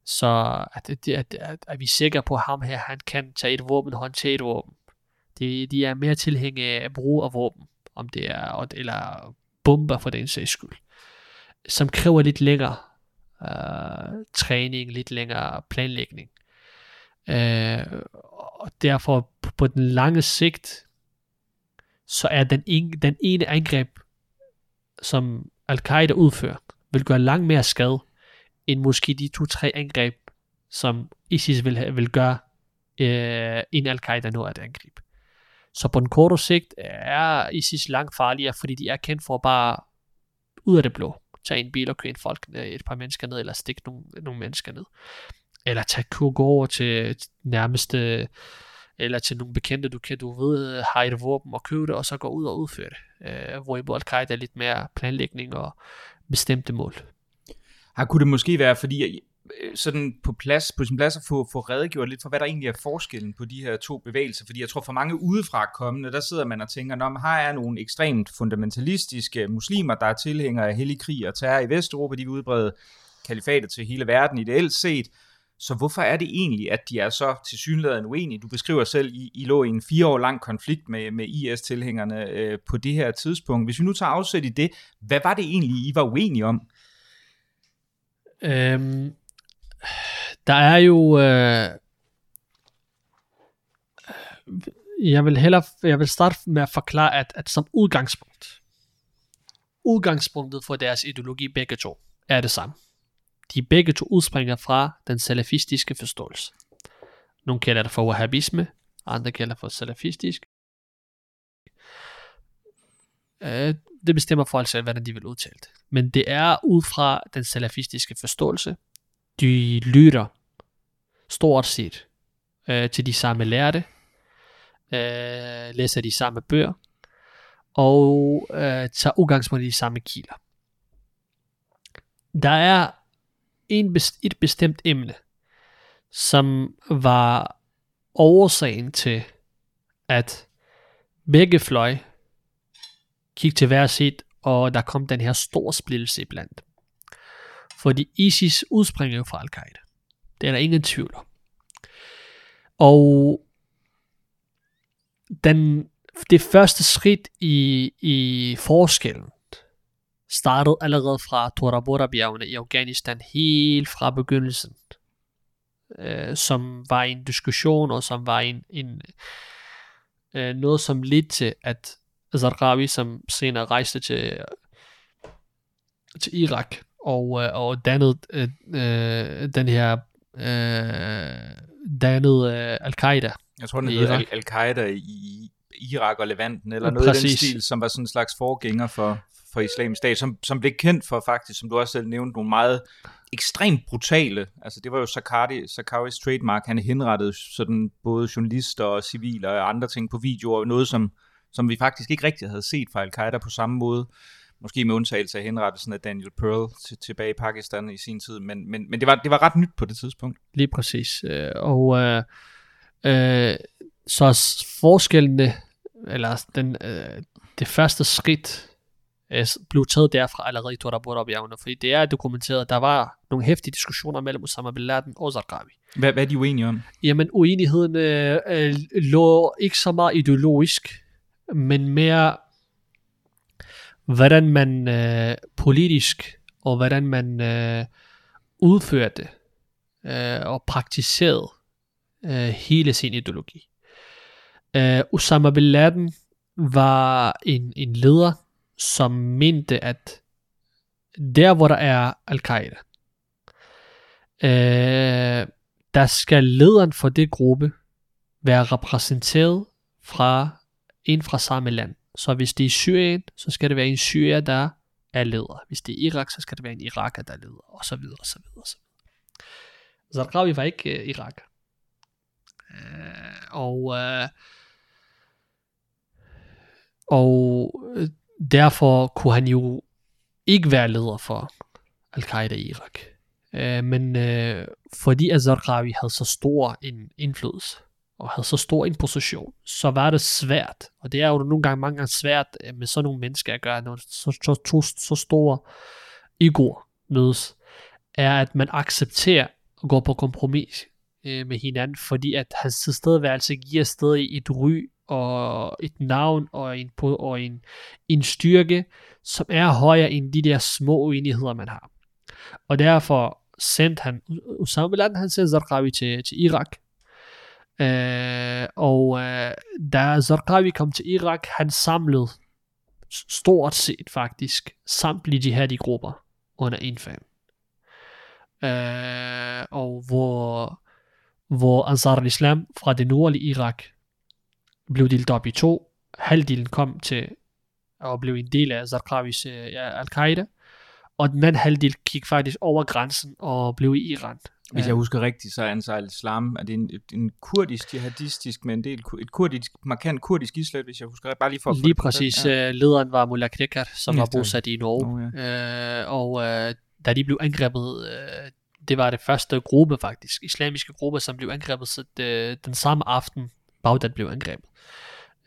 Så at, at, at, at, at vi er sikre på, at ham her, han kan tage et våben håndtere et våben. De, de er mere tilhængige af brug af våben, om det er, eller bomber for den sags skyld. som kræver lidt længere øh, træning, lidt længere planlægning. Øh, og derfor på, på den lange sigt, så er den, en, den ene angreb, som Al-Qaida udfører, vil gøre langt mere skade, end måske de to-tre angreb, som ISIS vil, vil gøre, øh, inden Al-Qaida når at angribe. Så på den korte sigt er ISIS langt farligere, fordi de er kendt for bare ud af det blå. Tage en bil og køre en folk, øh, et par mennesker ned, eller stikke nogle, nogle mennesker ned. Eller tage gå over til nærmeste, eller til nogle bekendte, du kan, du ved, har et våben og købe det, og så gå ud og udføre det. Øh, hvorimod Al-Qaida er lidt mere planlægning og bestemte mål. Her kunne det måske være, fordi Øh, sådan på, plads, på sin plads at få, få redegjort lidt for, hvad der egentlig er forskellen på de her to bevægelser. Fordi jeg tror, for mange udefra kommende, der sidder man og tænker, om her er nogle ekstremt fundamentalistiske muslimer, der er tilhængere af hellig krig og terror i Vesteuropa. De vil udbrede kalifatet til hele verden ideelt set. Så hvorfor er det egentlig, at de er så tilsyneladende uenige? Du beskriver selv, I, I lå i en fire år lang konflikt med, med IS-tilhængerne øh, på det her tidspunkt. Hvis vi nu tager afsæt i det, hvad var det egentlig, I var uenige om? Øhm, der er jo... Øh, jeg vil hellere, jeg vil starte med at forklare, at, at som udgangspunkt, udgangspunktet for deres ideologi begge to er det samme. De begge to udspringer fra den salafistiske forståelse. Nogle kalder det for wahhabisme, andre kalder det for salafistisk. Øh, det bestemmer folk selv, hvordan de vil udtale det. Men det er ud fra den salafistiske forståelse. De lytter stort set øh, til de samme lærte, øh, læser de samme bøger, og øh, tager udgangspunkt i de samme kilder. Der er en best, et bestemt emne, som var årsagen til, at begge fløj kiggede til hver sit, og der kom den her stor splittelse iblandt. Fordi ISIS udspringer jo fra Al-Qaida. Det er der ingen tvivl om. Og den, det første skridt i, i forskellen startede allerede fra Tora Bora-bjergene i Afghanistan helt fra begyndelsen. Øh, som var en diskussion, og som var en, en øh, noget, som ledte til, at Zarqawi, som senere rejste til, til Irak, og, øh, og dannede øh, øh, den her øh, dannede øh, Al-Qaida. Jeg tror, den hedder Al- Al-Qaida i Irak og Levanten, eller noget Præcis. i den stil, som var sådan en slags forgænger for, for islamisk stat, som, som blev kendt for faktisk, som du også selv nævnte, nogle meget ekstremt brutale, altså det var jo Sakari, Sakaris trademark, han henrettede sådan både journalister og civile og andre ting på video, og noget som, som vi faktisk ikke rigtig havde set fra Al-Qaida på samme måde måske med undtagelse af henrettelsen af Daniel Pearl til, tilbage i Pakistan i sin tid, men, men, men det, var, det var ret nyt på det tidspunkt. Lige præcis. Øh, og øh, øh, så forskellene, eller den, øh, det første skridt, øh, blev taget derfra allerede i Torabora-bjergene, fordi det er dokumenteret, der var nogle hæftige diskussioner mellem Osama Bin Laden og Zarqawi. Hvad, hvad er de uenige om? Jamen, uenigheden øh, øh, lå ikke så meget ideologisk, men mere hvordan man øh, politisk og hvordan man øh, udførte øh, og praktiserede øh, hele sin ideologi. Øh, Osama Bin Laden var en, en leder, som mente, at der hvor der er Al-Qaida, øh, der skal lederen for det gruppe være repræsenteret fra en fra samme land. Så hvis det er Syrien, så skal det være en Syria, der er leder. Hvis det er Irak, så skal det være en Iraker, der er leder, og så videre, og så videre, og så videre. Zarqawi var ikke uh, Irak. Uh, og uh, og derfor kunne han jo ikke være leder for Al-Qaida i Irak. Uh, men uh, fordi Azarqawi havde så stor en indflydelse, og havde så stor en position, så var det svært, og det er jo nogle gange mange gange svært øh, med sådan nogle mennesker at gøre, når så, så, to, så store egoer mødes, er at man accepterer at gå på kompromis øh, med hinanden, fordi at hans tilstedeværelse giver stadig et ry og et navn og en, og en, en styrke, som er højere end de der små uenigheder, man har. Og derfor sendte han, Osama bin Laden, han sendte Zarqawi til, til Irak. Øh, og øh, da Zarqawi kom til Irak, han samlede stort set faktisk samtlige jihadi grupper under en fan. Øh, og hvor, hvor Ansar al-Islam fra det nordlige Irak blev delt op i to. Halvdelen kom til og blev en del af Zarqawis uh, al-Qaida, og den anden halvdel gik faktisk over grænsen og blev i Iran. Hvis jeg husker rigtigt, så er Ansar al-Islam er det en, en kurdisk jihadistisk med en del, et kurdisk, markant kurdisk islet, hvis jeg husker rigtigt, bare lige for at Lige præcis, ja. lederen var Mullah Knekar, som ja, var bosat i Norge, oh, ja. øh, og øh, da de blev angrebet, øh, det var det første gruppe faktisk, islamiske gruppe, som blev angrebet så det, den samme aften, Bagdad blev angrebet.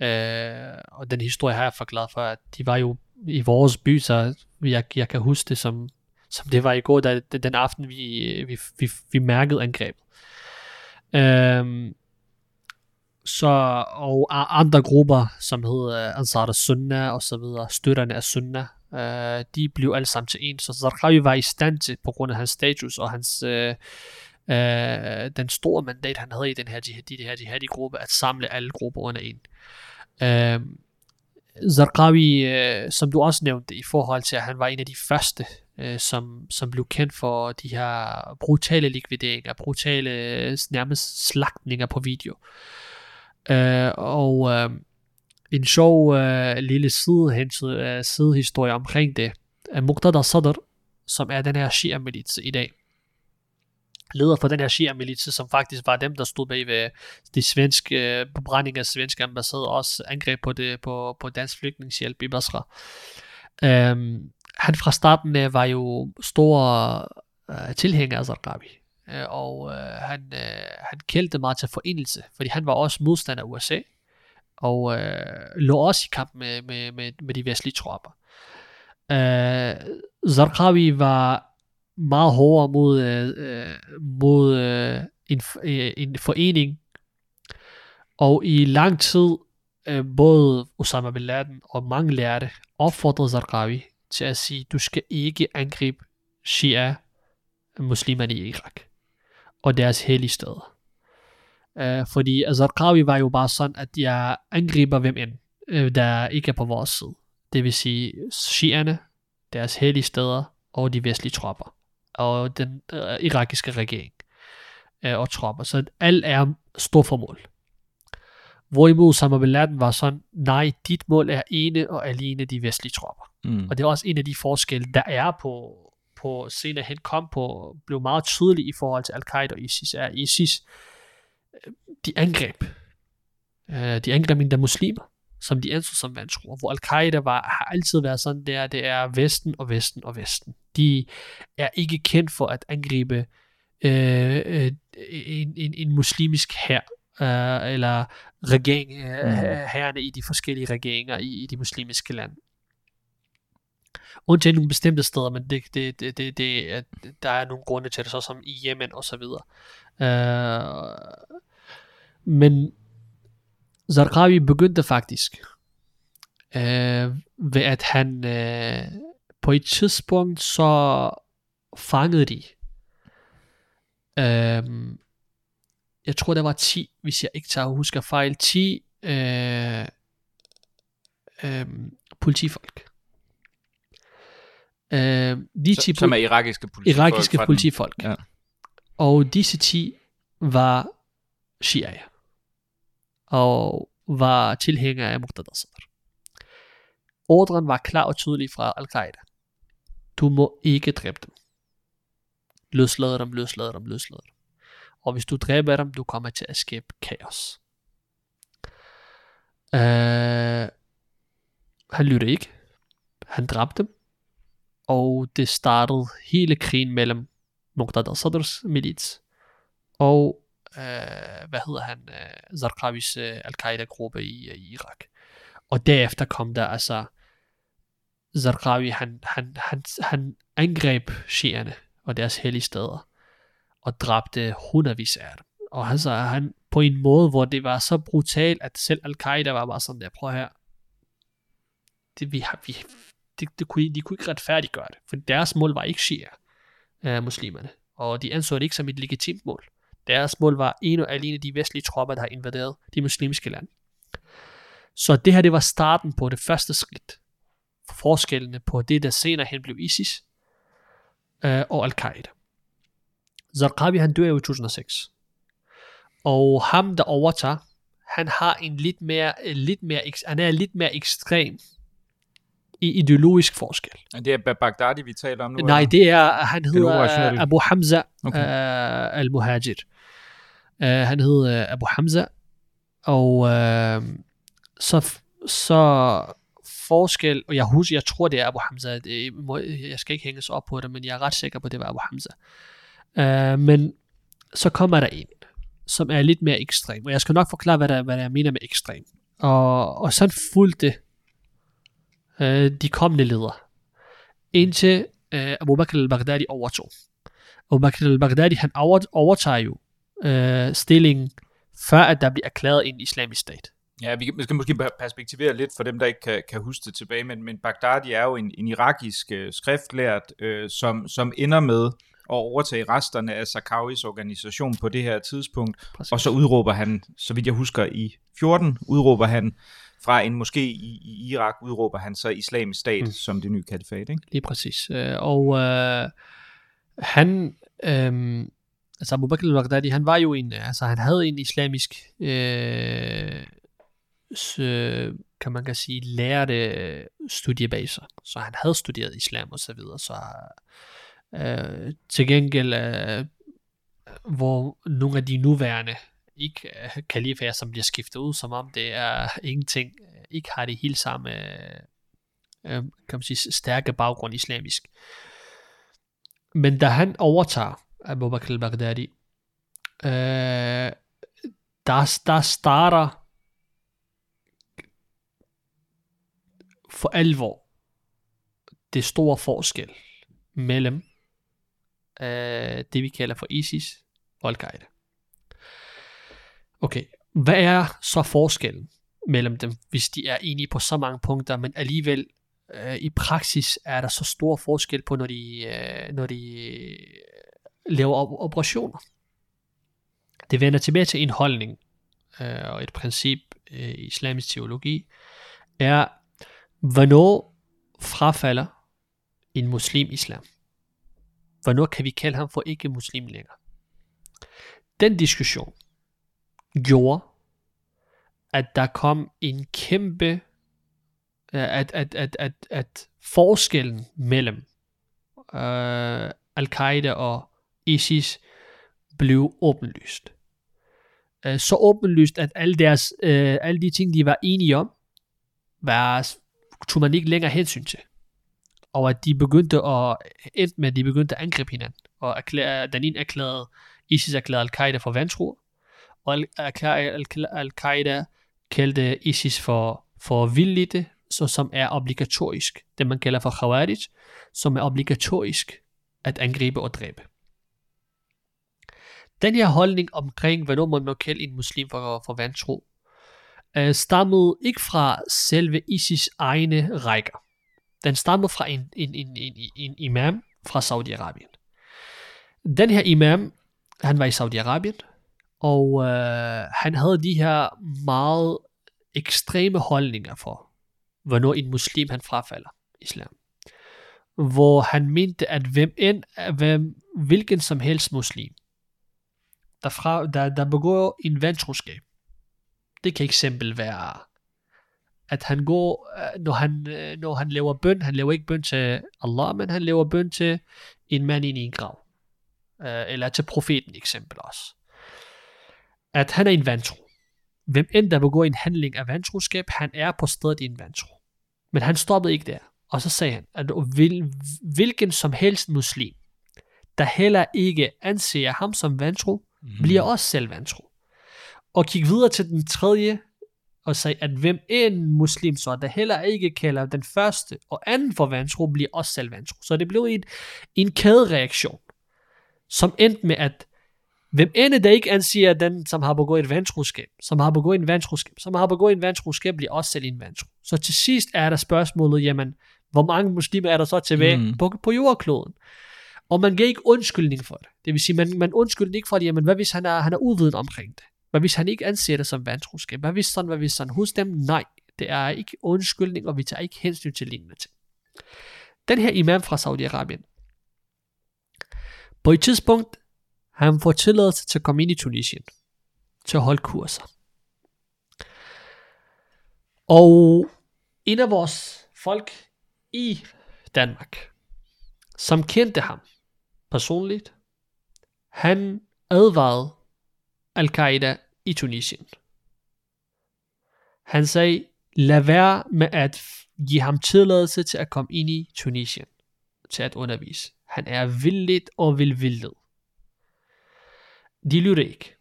Øh, og den historie har jeg forklaret for, at de var jo i vores by, så jeg, jeg kan huske det som, som det var i går, da, den aften vi, vi, vi, vi mærkede angrebet. Øhm, så, og andre grupper, som hedder Ansar Sunna og så videre, støtterne af Sunna, øh, de blev alle sammen til en, så Zarqawi var i stand til, på grund af hans status og hans, øh, øh, den store mandat, han havde i den her jihadi, det her jihadi-gruppe, at samle alle grupper under en. Øh, Zarqawi, øh, som du også nævnte, i forhold til, at han var en af de første, øh, som, som blev kendt for de her brutale likvideringer, brutale øh, nærmest slagtninger på video. Øh, og øh, en sjov øh, lille side, øh, sidehistorie omkring det, er Muqtada Sadr, som er den her Shia-milits i dag, leder for den her Shia-milits, som faktisk var dem, der stod bag ved de svenske øh, brænding af svenske ambassade, også angreb på, det, på, på dansk flygtningshjælp i Basra. Øhm, han fra starten af var jo stor øh, tilhænger af Zarqawi, øh, og øh, han, øh, han kældte meget til forenelse, fordi han var også modstander af USA, og øh, lå også i kamp med, med, med, med de vestlige tropper. Øh, Zarqawi var meget hårdere mod, øh, mod øh, en, øh, en forening. Og i lang tid, øh, både Osama bin Laden og mange lærte opfordrede Zarqawi til at sige, du skal ikke angribe Shia muslimerne i Irak og deres hellige steder. Uh, øh, fordi Zarqawi var jo bare sådan, at jeg angriber hvem end, øh, der ikke er på vores side. Det vil sige Shierne, deres hellige steder og de vestlige tropper og den øh, irakiske regering øh, og tropper. Så alt er stor formål. Hvorimod Osama bin Laden var sådan, nej, dit mål er ene og alene de vestlige tropper. Mm. Og det er også en af de forskelle, der er på, på senere hen kom på, blev meget tydelig i forhold til Al-Qaida og ISIS, er ISIS, øh, de angreb, øh, de angreb endda muslimer som de anså som vantro, hvor al-Qaida var, har altid været sådan der, det er Vesten og Vesten og Vesten. De er ikke kendt for at angribe øh, øh, en, en, en muslimsk her øh, eller regering, øh, mm. herrene i de forskellige regeringer i, i de muslimske lande. Undtagen nogle bestemte steder, men det, det, det, det, det, der er nogle grunde til det, så som i Yemen og så videre. Øh, men Zarqawi begyndte faktisk øh, ved at han øh, på et tidspunkt så fangede de øh, jeg tror der var 10 hvis jeg ikke tager husker fejl 10 øh, øh, politifolk øh, de 10 som er irakiske politifolk irakiske politifolk ja. og disse 10 var shia og var tilhænger af Muqtada Sadr. Ordren var klar og tydelig fra Al-Qaida. Du må ikke dræbe dem. Løslade dem, løslade dem, løslade dem. Og hvis du dræber dem, du kommer til at skabe kaos. Uh, han lyttede ikke. Han dræbte dem. Og det startede hele krigen mellem Muqtada al-Sadrs milits og øh, hvad hedder han, øh, Zarqawis øh, al-Qaida-gruppe i, øh, i Irak. Og derefter kom der altså, Zarqawi, han, han, han, han angreb shierne og deres hellige steder, og dræbte hundredvis af dem. Og altså, han på en måde, hvor det var så brutalt, at selv Al-Qaida var bare sådan der, prøv her. Det, vi har, vi, det, det kunne, de kunne ikke retfærdiggøre det, for deres mål var ikke shia, øh, muslimerne, og de anså det ikke som et legitimt mål. Deres mål var en og alene de vestlige tropper, der har invaderet de muslimske lande. Så det her, det var starten på det første skridt. For forskellene på det, der senere hen blev ISIS øh, og Al-Qaida. Zarqabi, han dør jo i 2006. Og ham, der overtager, han har en lidt mere, lidt mere, han er lidt mere ekstrem i ideologisk forskel. Det er Baghdadi, vi taler om nu? Nej, eller? det er, han hedder? Abu Hamza Okay. uh, al-Muhajir. Uh, han hedder Abu Hamza, og uh, så, så forskel, og jeg husker, jeg tror det er Abu Hamza, det, må, jeg skal ikke hænge sig op på det, men jeg er ret sikker på, det var Abu Hamza. Uh, men så kommer der en, som er lidt mere ekstrem, og jeg skal nok forklare, hvad, der, hvad jeg mener med ekstrem. Og, og sådan fulgte uh, de kommende ledere, indtil uh, Abu Bakr al-Baghdadi overtog. Abu Bakr al-Baghdadi, han over, overtager jo uh, stillingen, før at der bliver erklæret en islamisk stat. Ja, vi, skal måske perspektivere lidt for dem, der ikke kan, kan huske det tilbage, men, men Baghdadi er jo en, en irakisk øh, skriftlært, øh, som, som ender med at overtage resterne af Sakawis organisation på det her tidspunkt, Præcis. og så udråber han, så vidt jeg husker i 14, udråber han fra en moské i, i Irak, udråber han så islamisk stat mm. Som det nye kalifat, ikke? Lige præcis. Øh, og øh, han, øh, altså Abu Bakr al-Baghdadi, han var jo en, altså han havde en islamisk, øh, s, øh, kan man kan sige, lærte studiebaser. Så han havde studeret islam og så videre. Så øh, til gengæld, øh, hvor nogle af de nuværende ikke øh, kalifaer, som bliver skiftet ud, som om det er ingenting, øh, ikke har det helt samme øh, øh, kan man sige, stærke baggrund islamisk. Men da han overtager Abu Bakr al-Baghdadi, øh, der, der starter for alvor det store forskel mellem øh, det, vi kalder for ISIS og Al-Qaida. Okay, hvad er så forskellen mellem dem, hvis de er enige på så mange punkter, men alligevel øh, i praksis er der så stor forskel på, når de, øh, når de øh, laver op- operationer. Det vender tilbage til en holdning øh, og et princip øh, i islamisk teologi, er, hvornår frafalder en muslim islam? Hvornår kan vi kalde ham for ikke muslim længere? Den diskussion gjorde, at der kom en kæmpe at, at, at, at, at forskellen mellem øh, Al-Qaida og ISIS blev åbenlyst. Øh, så åbenlyst, at alle, deres, øh, alle de ting, de var enige om, var, tog man ikke længere hensyn til. Og at de begyndte at, endte med, at de begyndte at angribe hinanden. Og erklære, den ene erklærede, ISIS erklærede Al-Qaida for vantro, og Al-Qaida kaldte ISIS for, for vildlidte, så som er obligatorisk, det man kalder for khawarij, som er obligatorisk at angribe og dræbe. Den her holdning omkring, hvornår man må kalde en muslim for, for vantro, øh, stammede ikke fra selve ISIS egne rækker. Den stammede fra en, en, en, en, en imam fra Saudi-Arabien. Den her imam, han var i Saudi-Arabien, og øh, han havde de her meget ekstreme holdninger for, hvornår en muslim han frafalder islam. Hvor han mente, at hvem end, hvem, hvilken som helst muslim, der, fra, der, der begår en vantroskab, det kan eksempel være, at han går, øh, når han, øh, når han laver bøn, han laver ikke bøn til Allah, men han laver bøn til en mand i en grav. Øh, eller til profeten eksempel også. At han er en vantro. Hvem end der begår en handling af vantroskab, han er på stedet i en vantro. Men han stoppede ikke der. Og så sagde han, at hvil, hvilken som helst muslim, der heller ikke anser ham som vantro, mm. bliver også selv vantro. Og gik videre til den tredje, og sagde, at hvem en muslim så, der heller ikke kalder den første og anden for vantro, bliver også selv vantro. Så det blev en, en kædereaktion, som endte med, at Hvem end der ikke anser den, som har begået et vantroskab, som har begået en vantroskab, som har begået en vantroskab, bliver også selv en vantro. Så til sidst er der spørgsmålet, jamen, hvor mange muslimer er der så tilbage Mm. på, på jordkloden? Og man giver ikke undskyldning for det. Det vil sige, man, man undskylder ikke for det, jamen, hvad hvis han er, han er uviden omkring det? Hvad hvis han ikke anser det som vantroskab? Hvad hvis sådan, hvad hvis sådan? Hos dem, nej. Det er ikke undskyldning, og vi tager ikke hensyn til lignende ting. Den her imam fra Saudi-Arabien, på et tidspunkt, han får tilladelse til at komme ind i Tunisien, til at holde kurser. Og en af vores folk i Danmark, som kendte ham personligt, han advarede Al-Qaida i Tunisien. Han sagde, lad være med at give ham tilladelse til at komme ind i Tunisien, til at undervise. Han er vildt og vil vildet. De lytter ikke.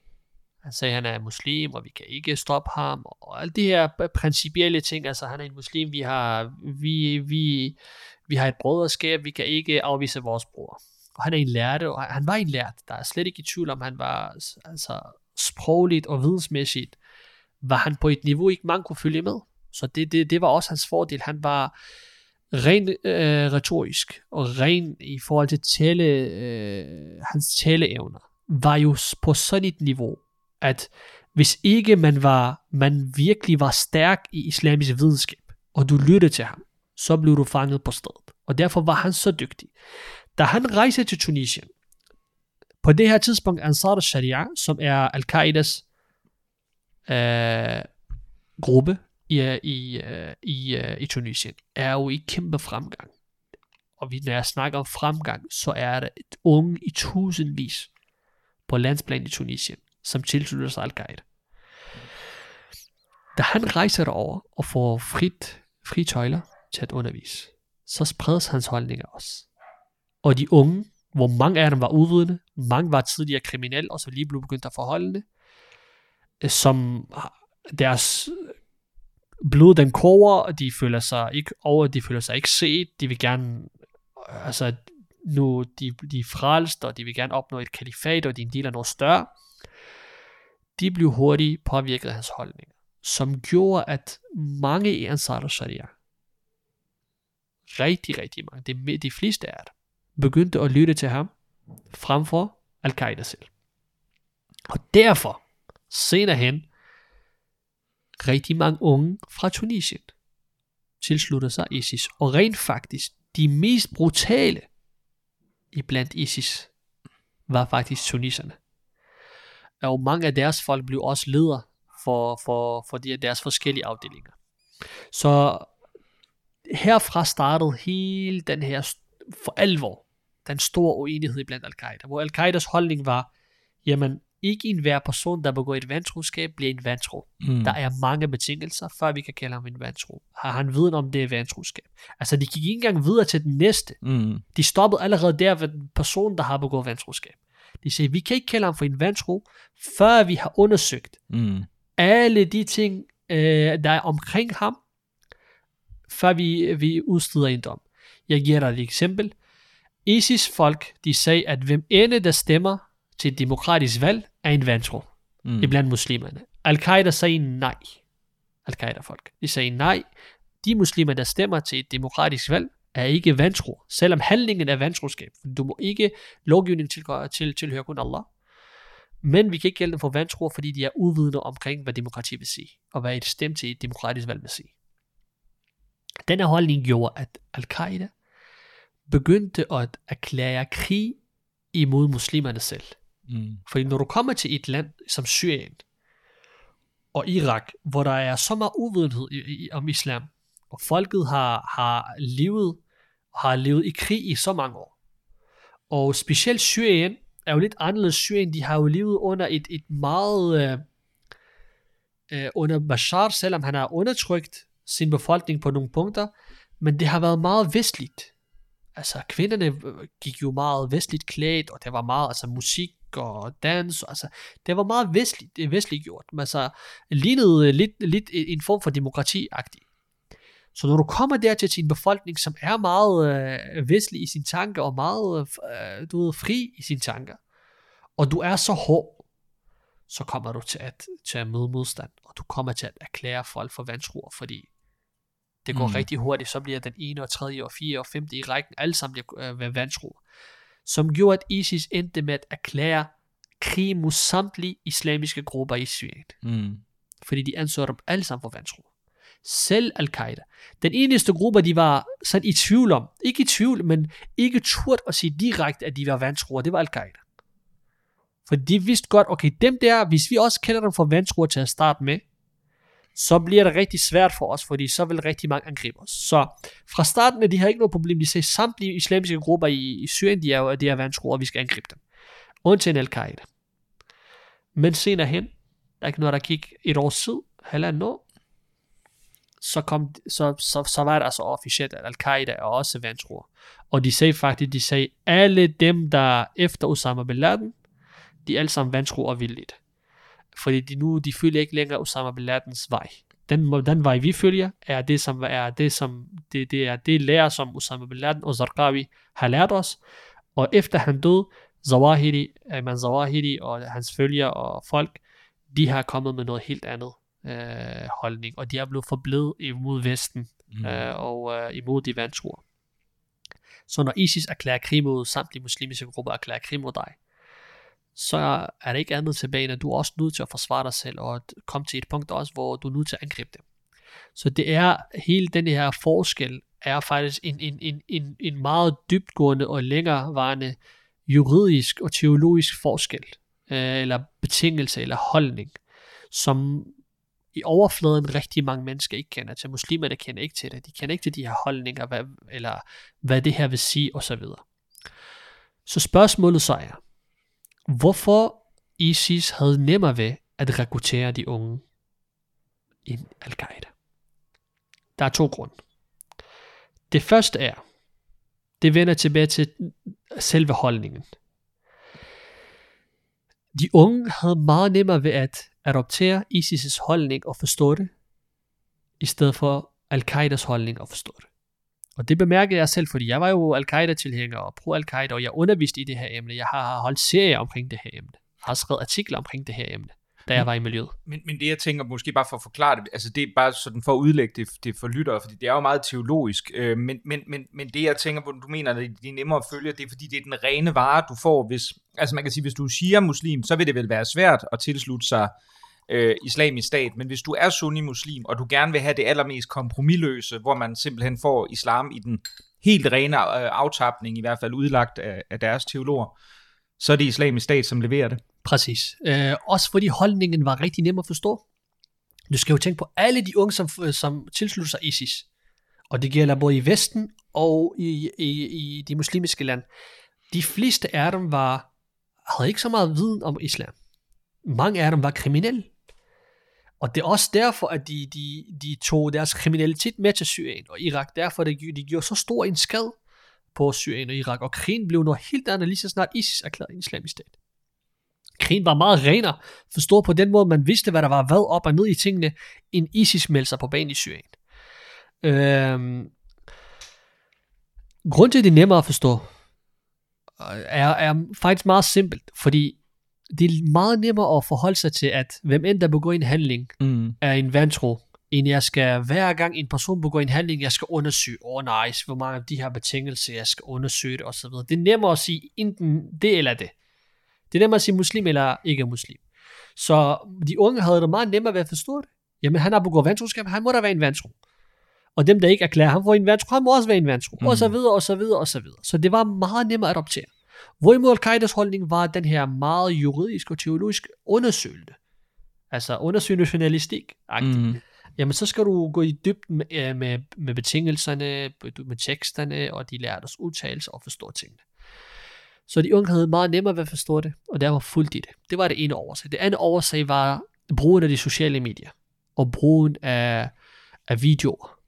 Han sagde, at han er muslim, og vi kan ikke stoppe ham, og alle de her principielle ting, altså han er en muslim, vi har, vi, vi, vi har et brøderskab, vi kan ikke afvise vores bror. Og han er en lærte, og han var en lært, der er slet ikke i tvivl om, han var altså sprogligt og vidensmæssigt, var han på et niveau, ikke mange kunne følge med. Så det, det, det var også hans fordel. Han var ren øh, retorisk, og ren i forhold til tale, øh, hans taleevner, var jo på sådan et niveau, at hvis ikke man var, man virkelig var stærk i islamisk videnskab, og du lyttede til ham, så blev du fanget på stedet. Og derfor var han så dygtig. Da han rejste til Tunisien, på det her tidspunkt Ansar al-Sharia, som er Al-Qaidas øh, gruppe i, i, øh, i, øh, i Tunisien, er jo i kæmpe fremgang. Og vi, når jeg snakker om fremgang, så er det et unge i tusindvis på landsplan i Tunisien, som tilslutter sig Al-Qaida. Da han rejser derover og får frit, fri tøjler til at undervise, så spredes hans holdninger også. Og de unge, hvor mange af dem var uvidende, mange var tidligere kriminelle, og så lige blev begyndt at forholde det, øh, som deres blod den koger, og de føler sig ikke over, de føler sig ikke set, de vil gerne, øh, altså nu, de, de er frelst, og de vil gerne opnå et kalifat, og de er en del af noget større. De blev hurtigt påvirket af hans holdninger, som gjorde, at mange i Ansar Sharia, rigtig, rigtig mange, de, de fleste af dem, begyndte at lytte til ham, frem for Al-Qaida selv. Og derfor, senere hen, rigtig mange unge fra Tunisien tilslutter sig ISIS. Og rent faktisk, de mest brutale i blandt ISIS var faktisk tuniserne. Og mange af deres folk blev også ledere for, for, for de, deres forskellige afdelinger. Så herfra startede hele den her for alvor, den store uenighed blandt Al-Qaida, hvor Al-Qaidas holdning var, jamen, ikke en hver person, der begår et vantroskab, bliver en vantro. Mm. Der er mange betingelser, før vi kan kalde ham en vantro. Har han viden om det er vantroskab? Altså, de gik ikke engang videre til den næste. Mm. De stoppede allerede der ved den person, der har begået vantroskab. De siger, vi kan ikke kalde ham for en vantro, før vi har undersøgt mm. alle de ting, øh, der er omkring ham, før vi, vi udsteder en dom. Jeg giver dig et eksempel. ISIS-folk, de sagde, at hvem ende, der stemmer til et demokratisk valg, er en vantro. Mm. Iblandt muslimerne. Al-Qaida sagde nej. Al-Qaida-folk. De sagde nej. De muslimer, der stemmer til et demokratisk valg, er ikke vantro. Selvom handlingen er vantroskab. Du må ikke lovgivning til, til, tilhøre kun Allah. Men vi kan ikke gælde dem for vantro, fordi de er uvidende omkring, hvad demokrati vil sige. Og hvad et stemt til et demokratisk valg vil sige. Denne holdning gjorde, at Al-Qaida begyndte at erklære krig imod muslimerne selv. Mm. Fordi når du kommer til et land som Syrien og Irak, hvor der er så meget uvidenhed i, i, om islam, og folket har, har levet har levet i krig i så mange år. Og specielt Syrien er jo lidt anderledes Syrien. De har jo levet under et, et meget øh, øh, under Bashar, selvom han har undertrykt sin befolkning på nogle punkter, men det har været meget vestligt. Altså kvinderne øh, gik jo meget vestligt klædt, og der var meget altså musik og dans, altså det var meget vestligt, det vestligt gjort, men altså lignede lidt, lidt en form for demokrati-agtig. Så når du kommer der til en befolkning, som er meget øh, vestlig i sine tanker, og meget øh, du ved, fri i sine tanker, og du er så hård, så kommer du til at, til at møde modstand, og du kommer til at erklære folk for vantroer, fordi det går Mm. rigtig hurtigt, så bliver den ene og tredje og fjerde og femte i rækken, alle sammen bliver øh, være vantroer. Som gjorde, at ISIS endte med at erklære krig mod samtlige islamiske grupper i Syrien Mm. fordi de anså dem alle sammen for vantro. Selv Al-Qaida. Den eneste gruppe, de var sådan i tvivl om, ikke i tvivl, men ikke turt at sige direkte, at de var vantroer, det var Al-Qaida. For de vidste godt, okay, dem der, hvis vi også kender dem for vantroer til at starte med, så bliver det rigtig svært for os, fordi så vil rigtig mange angribe os. Så fra starten af, de har ikke noget problem. De sagde samtlige islamiske grupper i, i Syrien, de er, jo- de er vantroer, og vi skal angribe dem. Undtagen Al-Qaida. Men senere hen, der er ikke noget, der gik et års tid, halvandet år, så, kom, så, så, så var det altså officielt, at Al-Qaida er også vantro. Og de sagde faktisk, de sagde, alle dem, der efter Osama Bin Laden, de er alle sammen vantroer vildt. Fordi de nu, de følger ikke længere Osama Bin Ladens vej. Den, den vej, vi følger, er det, som er det, som, det, det er det lærer, som Osama Bin Laden og Zarqawi har lært os. Og efter han døde, Zawahiri, Ayman Zawahiri og hans følgere og folk, de har kommet med noget helt andet øh, holdning, og de er blevet forblevet imod Vesten Mm. øh, og øh, imod de vantroer. Så når ISIS erklærer krig mod samtlige muslimske grupper erklærer krig mod dig, så er det ikke andet tilbage, end at du er også nødt til at forsvare dig selv, og at komme til et punkt også, hvor du er nødt til at angribe dem. Så det er, hele den her forskel er faktisk en, en, en, en, en meget dybtgående og længerevarende juridisk og teologisk forskel, øh, eller betingelse eller holdning, som i overfladen rigtig mange mennesker ikke kender til. Muslimer, der kender ikke til det. De kender ikke til de her holdninger, hvad, eller hvad det her vil sige, osv. Så spørgsmålet så er, hvorfor ISIS havde nemmere ved at rekruttere de unge end Al-Qaida? Der er to grunde. Det første er, det vender tilbage til selve holdningen. De unge havde meget nemmere ved at adoptere ISIS' holdning og forstå det, i stedet for Al-Qaidas holdning og forstå det. Og det bemærkede jeg selv, fordi jeg var jo Al-Qaida-tilhænger og pro-Al-Qaida, og jeg underviste i det her emne. Jeg har holdt serier omkring det her emne. Jeg har skrevet artikler omkring det her emne, da jeg var i miljøet. Men, men det jeg tænker, måske bare for at forklare det, altså det er bare sådan for at udlægge det, det for lyttere, fordi det er jo meget teologisk, øh, men, men, men, men det jeg tænker på, du mener, at det er nemmere at følge, det er fordi det er den rene vare, du får, hvis, altså man kan sige, hvis du er shia-muslim, så vil det vel være svært at tilslutte sig øh, islamisk stat, men hvis du er sunni-muslim, og du gerne vil have det allermest kompromilløse, hvor man simpelthen får islam i den helt rene øh, aftapning, i hvert fald udlagt af, af deres teologer, så er det islamisk stat, som leverer det. Præcis. Øh, også fordi holdningen var rigtig nem at forstå. Du skal jo tænke på alle de unge, som, som tilslutter sig ISIS. Og det gælder både i Vesten og i, i, i de muslimske lande. De fleste af dem var, havde ikke så meget viden om islam. Mange af dem var kriminelle. Og det er også derfor, at de, de, de tog deres kriminalitet med til Syrien og Irak. Derfor det, de gjorde så stor en skade på Syrien og Irak. Og krigen blev noget helt andet, lige så snart ISIS erklærede en islamisk stat. Krigen var meget renere, forstået på den måde, man vidste, hvad der var hvad op og ned i tingene, end ISIS meldte sig på banen i Syrien. Øhm, grunden til, at det er nemmere at forstå, øh, er, er faktisk meget simpelt, fordi det er meget nemmere at forholde sig til, at hvem end der begår en handling, Mm. er en vantro, end jeg skal hver gang en person begår en handling, jeg skal undersøge, åh oh, nice, hvor mange af de her betingelser, jeg skal undersøge det, osv. Det er nemmere at sige enten det eller det. Det er nemmere at sige muslim eller ikke muslim. Så de unge havde det meget nemmere ved at forstå det. Jamen han har begået vantroskab, han må da være en vantro. Og dem, der ikke erklærer ham for en vantro, han må også være en vantro. Mm. Og så videre, og så videre, og så videre. Så det var meget nemmere at adoptere. Hvorimod Al-Qaidas holdning var den her meget juridisk og teologisk undersøgende. Altså undersøgende journalistik. Mm. Jamen så skal du gå i dybden med, øh, med, med betingelserne, med teksterne, og de lærte os udtalelser og forstå tingene. Så de unge havde meget nemmere ved at forstå det, og der var fuldt i det. Det var det ene årsag. Det andet årsag var brugen af de sociale medier, og brugen af, af videoer.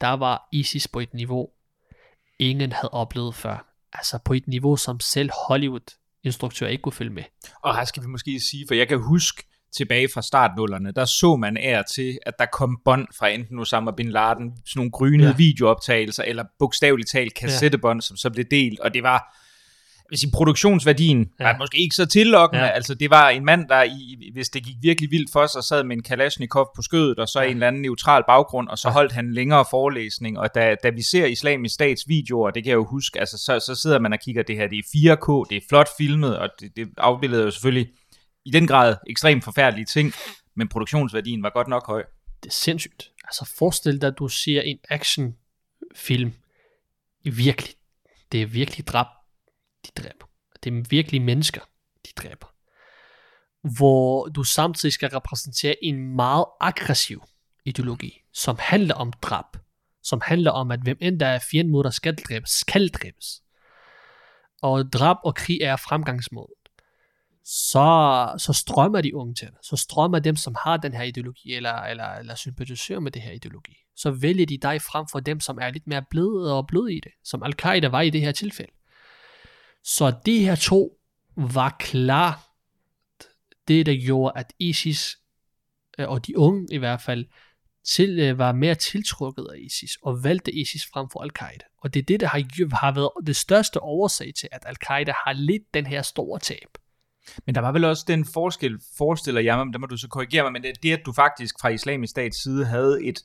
Der var ISIS på et niveau, ingen havde oplevet før. Altså på et niveau, som selv Hollywood-instruktører ikke kunne følge med. Og her skal vi måske sige, for jeg kan huske tilbage fra startnullerne, der så man af til, at der kom bånd fra enten Osama Bin Laden, sådan nogle grynede. Ja. videooptagelser, eller bogstaveligt talt kassettebånd, ja. som så blev delt, og det var vil sige, produktionsværdien ja. Var måske ikke så tillokkende. Ja. Altså, det var en mand, der, i, hvis det gik virkelig vildt for sig, sad med en Kalashnikov på skødet, og så ja. En eller anden neutral baggrund, og så Ja. holdt han længere forelæsning. Og da, da vi ser islamisk stats videoer, det kan jeg jo huske, altså, så, så sidder man og kigger, det her, det er 4K, det er flot filmet, og det, det afbilleder jo selvfølgelig i den grad ekstremt forfærdelige ting, men produktionsværdien var godt nok høj. Det er sindssygt. Altså forestil dig, at du ser en actionfilm i virkelig. Det er virkelig drab, de dræber. Det er virkelig mennesker, de dræber. Hvor du samtidig skal repræsentere en meget aggressiv ideologi, som handler om drab. Som handler om, at hvem end der er fjenden mod dig skal dræbes, skal dræbes. Og drab og krig er fremgangsmåden. Så, så strømmer de unge til det. Så strømmer dem, som har den her ideologi, eller, eller, eller sympatiserer med det her ideologi. Så vælger de dig frem for dem, som er lidt mere bløde og bløde i det. Som Al-Qaida var i det her tilfælde. Så de her to var klar det, der gjorde, at ISIS, øh, og de unge i hvert fald, til, øh, var mere tiltrukket af ISIS, og valgte ISIS frem for Al-Qaida. Og det er det, der har, har været det største årsag til, at Al-Qaida har lidt den her store tab. Men der var vel også den forskel, forestiller jeg mig, men der må du så korrigere mig, men det, det at du faktisk fra islamisk stats side havde et,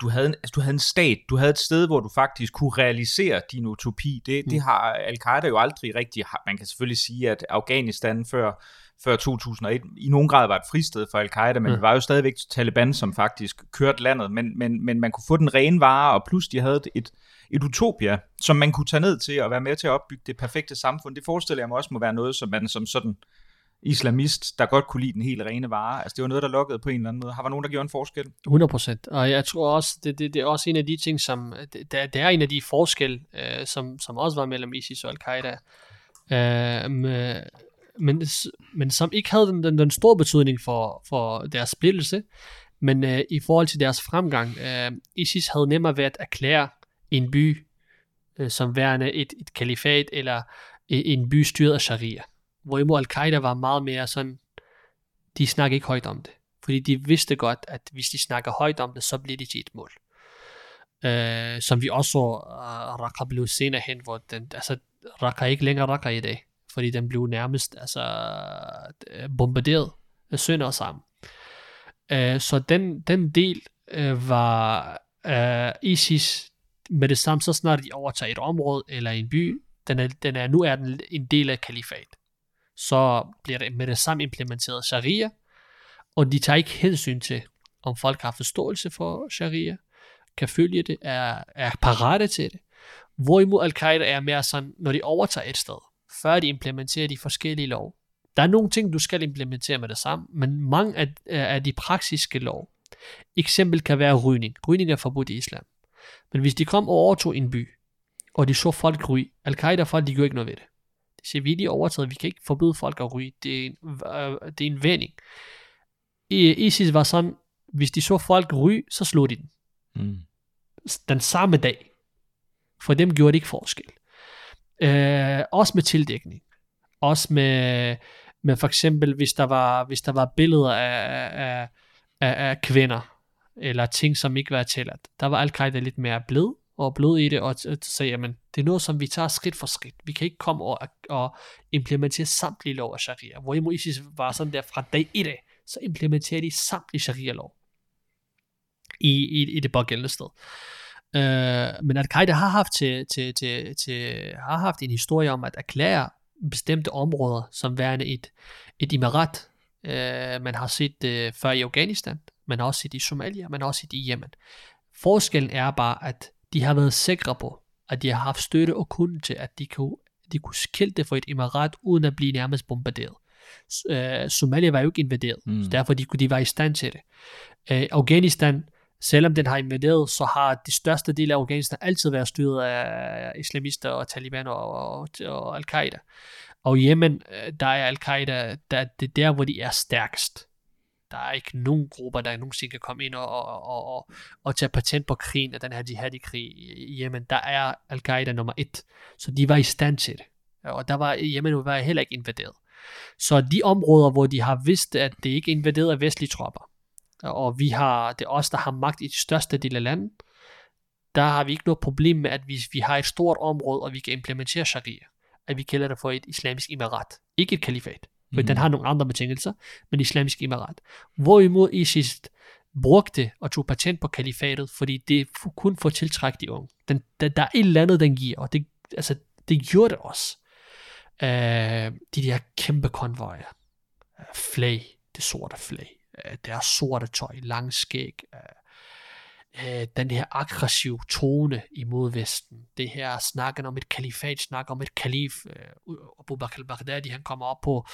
du havde, en, altså du havde en stat, du havde et sted, hvor du faktisk kunne realisere din utopi. Det, mm. det har Al-Qaida jo aldrig rigtig, man kan selvfølgelig sige, at Afghanistan før, før 2001 i nogen grad var et fristed for Al-Qaida, men mm. det var jo stadigvæk Taliban, som faktisk kørte landet, men, men, men man kunne få den rene vare, og plus de havde et, et, utopia, som man kunne tage ned til og være med til at opbygge det perfekte samfund. Det forestiller jeg mig også må være noget, som man som sådan islamist, der godt kunne lide den helt rene vare. Altså det var noget, der lukkede på en eller anden måde. Har der nogen, der gjorde en forskel? 100%. Og jeg tror også, det, det, det er også en af de ting, som, det, det er en af de forskel, øh, som, som også var mellem ISIS og Al-Qaida. Øh, med, men, men som ikke havde den, den, den store betydning for, for deres splittelse, men øh, i forhold til deres fremgang, øh, ISIS havde nemmere ved at erklære en by øh, som værende et, et kalifat, eller øh, en by styret af sharia. Hvorimod Al-Qaida var meget mere sådan, de snakker ikke højt om det. Fordi de vidste godt, at hvis de snakker højt om det, så bliver de til et mål. Øh, som vi også så, uh, Raqqa blev senere hen, hvor den, altså, Raqqa ikke længere Raqqa i dag, fordi den blev nærmest altså, øh, bombarderet af sønder sammen. Øh, så den, den del øh, var øh, ISIS med det samme, så snart de overtager et område eller en by, den er, den er, nu er den en del af kalifat. Så bliver det med det samme implementeret sharia, og de tager ikke hensyn til, om folk har forståelse for sharia, kan følge det, er, er parate til det. Hvorimod Al-Qaida er mere sådan, når de overtager et sted, før de implementerer de forskellige lov. Der er nogle ting, du skal implementere med det samme, men mange af, af de praktiske lov, eksempel kan være rygning. Rygning er forbudt i islam. Men hvis de kom og overtog en by, og de så folk ryge, Al-Qaida folk, de gjorde ikke noget ved det. Lige overtaget, vi kan ikke forbyde folk at ryge. Det er en, øh, det er en vending. I, ISIS var sådan, hvis de så folk ryge, så slog de den. Mm. Den samme dag. For dem gjorde det ikke forskel. Øh, også med tildækning. Også med, med for eksempel, hvis der var, hvis der var billeder af, af, af, af kvinder, eller ting, som ikke var tilladt. Der var Al-Qaida lidt mere blød, og blød i det, og sagde, jamen, det er noget, som vi tager skridt for skridt. Vi kan ikke komme og, og implementere samtlige lov af sharia. Hvorimod ISIS var sådan der fra dag 1 af, så implementerer de samtlige sharia-lov i, i, i det pågældende sted. Uh, men Al-Qaida har haft, til, til, til, til, har haft en historie om at erklære bestemte områder som værende et, et emirat. Uh, man har set det før i Afghanistan, man har også set det i Somalia, man har også set det i Yemen. Forskellen er bare, at de har været sikre på, at de har haft støtte og kunde til, at de kunne, de kunne det for et emirat, uden at blive nærmest bombarderet. Uh, Somalia var jo ikke invaderet, mm. så derfor de, de var i stand til det. Uh, Afghanistan, selvom den har invaderet, så har de største del af Afghanistan altid været styret af islamister og taliban og, og, og al-Qaida. Og Yemen, der er al-Qaida, der, det er der, hvor de er stærkest. Der er ikke nogen grupper, der nogensinde kan komme ind og, og, og, og, og tage patent på krigen af den her jihadi-krig i Yemen. Der er al-Qaida nummer et. Så de var i stand til det. Og der var Yemen var heller ikke invaderet. Så de områder, hvor de har vidst, at det ikke er invaderet af vestlige tropper, og vi har, det er os, der har magt i de største del af landet, der har vi ikke noget problem med, at vi, vi har et stort område, og vi kan implementere sharia, at vi kalder det for et islamisk emirat. Ikke et kalifat, for Mhm. den har nogle andre betingelser, men islamisk emirat. Hvorimod ISIS brugte og tog patent på kalifatet, fordi det kun for at tiltrække de unge. Den, der, der er et eller andet, den giver, og det, altså, det gjorde det også. Uh, de der kæmpe konvojer. Uh, flag, det sorte flag. Uh, deres sorte tøj, lang skæg. Uh, øh, den her aggressiv tone imod Vesten. Det her snakken om et kalifat, snak om et kalif. Øh, Abu Bakr al-Baghdadi, han kommer op på,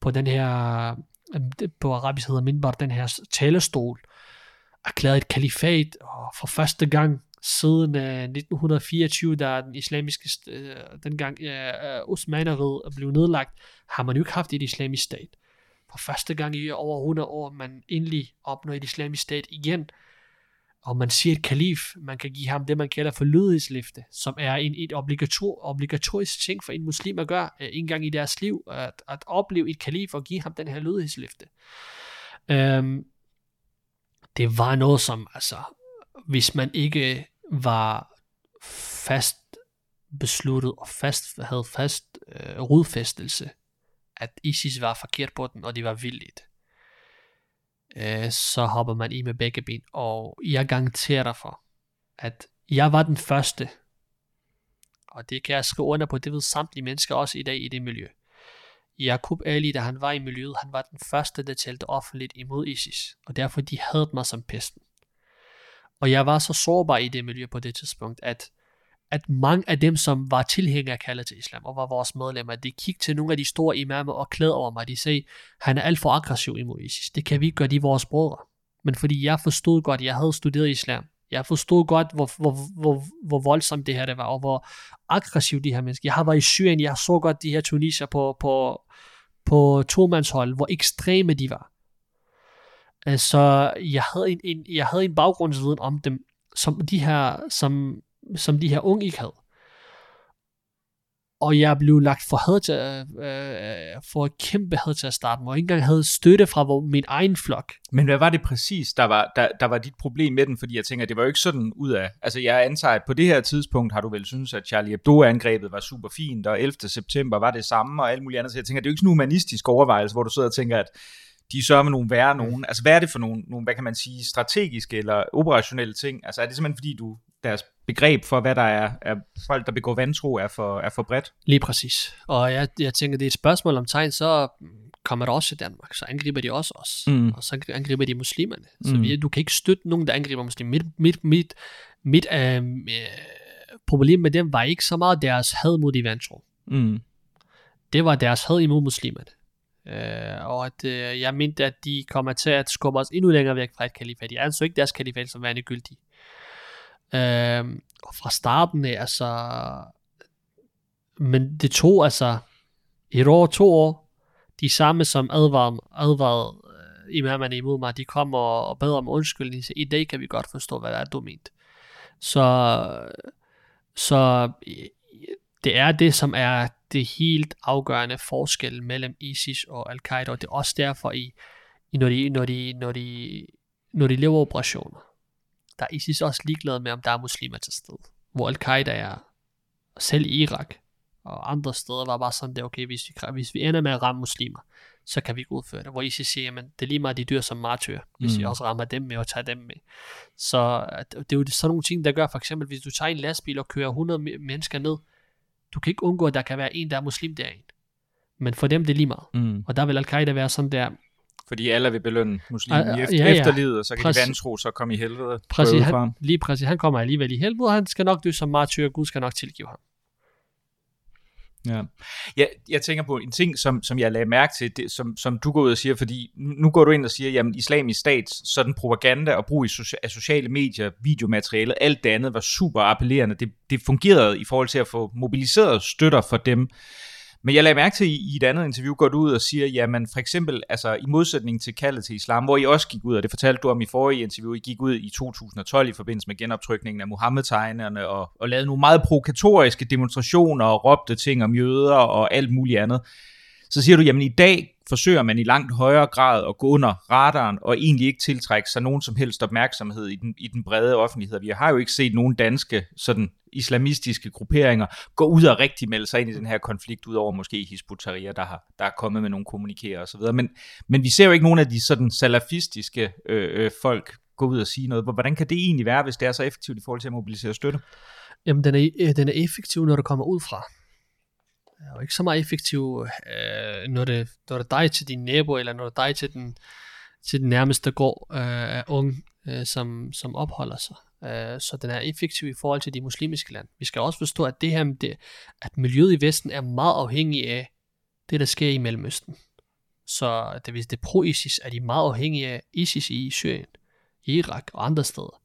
på den her, øh, på arabisk hedder minbar, den her talerstol, erklæret et kalifat, og for første gang siden øh, uh, 1924, da den islamiske, st- øh, dengang uh, Osmaneriet blev nedlagt, har man jo ikke haft et islamisk stat. For første gang i over 100 år, man endelig opnår et islamisk stat igen, og man siger et kalif, man kan give ham det, man kalder for lydighedslifte, som er en, et obligator, obligatorisk ting for en muslim at gøre øh, en gang i deres liv, at, at opleve et kalif og give ham den her lydighedslifte. Øhm, det var noget som, altså, hvis man ikke var fast besluttet og fast, havde fast øh, rodfæstelse, at ISIS var forkert på den, og det var vildt, øh, så hopper man i med begge ben. Og jeg garanterer dig for, at jeg var den første, og det kan jeg skrive under på, det ved samtlige mennesker også i dag i det miljø. Jakub Ali, da han var i miljøet, han var den første, der talte offentligt imod ISIS, og derfor de havde mig som pesten. Og jeg var så sårbar i det miljø på det tidspunkt, at, at mange af dem, som var tilhængere af kaldet til islam, og var vores medlemmer, de kiggede til nogle af de store imamer og klædte over mig. De sagde, han er alt for aggressiv imod ISIS. Det kan vi ikke gøre, de er vores brødre. Men fordi jeg forstod godt, jeg havde studeret islam, jeg forstod godt, hvor, hvor, hvor, hvor voldsomt det her det var, og hvor aggressiv de her mennesker. Jeg har været i Syrien, jeg så godt de her tunisier på, på, på tomandshold, hvor ekstreme de var. Øh, så jeg havde en, en, jeg havde en baggrundsviden om dem, som de her, som, som de her unge ikke havde. Og jeg blev lagt for had til, øh, øh, for et kæmpe had til at starte med, og ikke engang havde støtte fra hvor, min egen flok. Men hvad var det præcis, der var, der, der var dit problem med den? Fordi jeg tænker, det var jo ikke sådan ud af... Altså jeg antager, at på det her tidspunkt har du vel synes, at Charlie Hebdo-angrebet var super fint, og 11. september var det samme, og alt muligt andet. Så jeg tænker, det er jo ikke sådan en humanistisk overvejelse, hvor du sidder og tænker, at de sørger med nogle værre nogen. Altså hvad er det for nogle, nogle, hvad kan man sige, strategiske eller operationelle ting? Altså er det simpelthen fordi, du deres begreb for, hvad der er, er folk, der begår vantro, er for, er for bredt? Lige præcis. Og jeg, jeg tænker, det er et spørgsmål om tegn, så kommer det også i Danmark, så angriber de også os, Mm. og så angriber de muslimerne. Så Mm. vi, du kan ikke støtte nogen, der angriber muslimer. Mit, mit, mit, mit øh, problem med dem var ikke så meget deres had mod de vantro. Mm. Det var deres had imod muslimerne. Øh, og at øh, jeg mente, at de kommer til at skubbe os endnu længere væk fra et kalifat. De anså ikke deres kalifat som værende gyldige. Øh, og fra starten af, altså... Men det tog altså et år, to år, de samme som advarede, advarede øh, imamerne imod mig, de kom og, og bad om undskyldning, så i dag kan vi godt forstå, hvad det er, du mente. Så, så det er det, som er det helt afgørende forskel mellem ISIS og Al-Qaida, og det er også derfor, i, i når, de, når, de, når, de, når de laver operationer, der er ISIS også ligeglad med, om der er muslimer til stede. Hvor Al-Qaida er, selv i Irak og andre steder, var bare sådan, det er okay, hvis vi, hvis vi ender med at ramme muslimer, så kan vi ikke udføre det. Hvor ISIS siger, jamen, det er lige meget, de dør som martyr, hvis mm. vi også rammer dem med og tager dem med. Så det er jo sådan nogle ting, der gør, for eksempel, hvis du tager en lastbil og kører 100 me- mennesker ned, du kan ikke undgå, at der kan være en, der er muslim derind. Men for dem, det er lige meget. Mm. Og der vil Al-Qaida være sådan der, Fordi alle vil belønne muslimen Ah, i efter, ja, ja. efterlivet, og så kan Præcis. de vantro så komme i helvede. præcis, han, lige præcis, han kommer alligevel i helvede, og han skal nok dø som martyr, og Gud skal nok tilgive ham. Ja. Jeg, jeg tænker på en ting, som, som jeg lagde mærke til, det, som, som du går ud og siger, fordi nu går du ind og siger, jamen islamisk stats, sådan propaganda og brug af sociale medier, videomaterialet, alt det andet var super appellerende. Det, det fungerede i forhold til at få mobiliseret støtter for dem. Men jeg lagde mærke til, i et andet interview går du ud og siger, jamen for eksempel, altså i modsætning til kaldet til islam, hvor I også gik ud, og det fortalte du om i forrige interview, I gik ud i 2012 i forbindelse med genoptrykningen af Muhammed-tegnerne, og, og lavede nogle meget provokatoriske demonstrationer, og råbte ting om jøder og alt muligt andet. Så siger du, jamen i dag forsøger man i langt højere grad at gå under radaren og egentlig ikke tiltrække sig nogen som helst opmærksomhed i den, i den brede offentlighed. Vi har jo ikke set nogen danske sådan islamistiske grupperinger gå ud og rigtig melde sig ind i den her konflikt, udover måske Hisbutaria, der har, der er kommet med nogle kommunikerer osv. Men, men vi ser jo ikke nogen af de sådan salafistiske øh, øh, folk gå ud og sige noget. Hvordan kan det egentlig være, hvis det er så effektivt i forhold til at mobilisere støtte? Jamen, den er, øh, den er effektiv, når det kommer ud fra og ikke så meget effektiv, øh, når, det, når det er dig til din nabo, eller når det er dig til den, til den nærmeste gård øh, af unge, øh, som, som opholder sig. Øh, så den er effektiv i forhold til de muslimske lande. Vi skal også forstå, at det her med det, at miljøet i Vesten er meget afhængig af det, der sker i Mellemøsten. Så det, hvis det er pro-ISIS, er de meget afhængige af ISIS i Syrien, Irak og andre steder.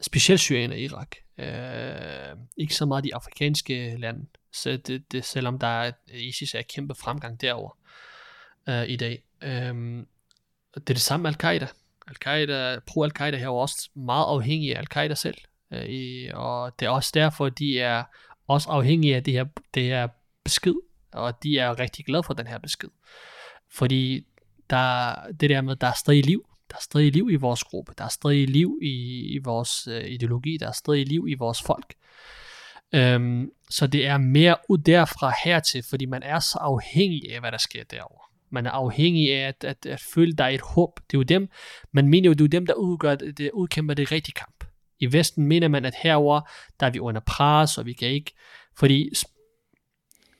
Specielt Syrien og Irak. Øh, ikke så meget de afrikanske lande, så det, det, selvom der er, ISIS er kæmpe fremgang derover øh, i dag. Øh, det er det samme Al-Qaida. Al-Qaida, pro-Al-Qaida her er også meget afhængig af Al-Qaida selv. Øh, i, og det er også derfor, de er også afhængige af det her, det her besked, og de er rigtig glade for den her besked. Fordi der, det der med, der er stadig liv, der er stadig liv i vores gruppe, der er stadig liv i, i vores øh, ideologi, der er stadig liv i vores folk. Øhm, så det er mere ud derfra hertil, fordi man er så afhængig af, hvad der sker derovre. Man er afhængig af at, at, at føle, der er et håb. Det er jo dem, man mener jo, det er dem, der udgør, det, udkæmper det rigtige kamp. I Vesten mener man, at herover der er vi under pres, og vi kan ikke, fordi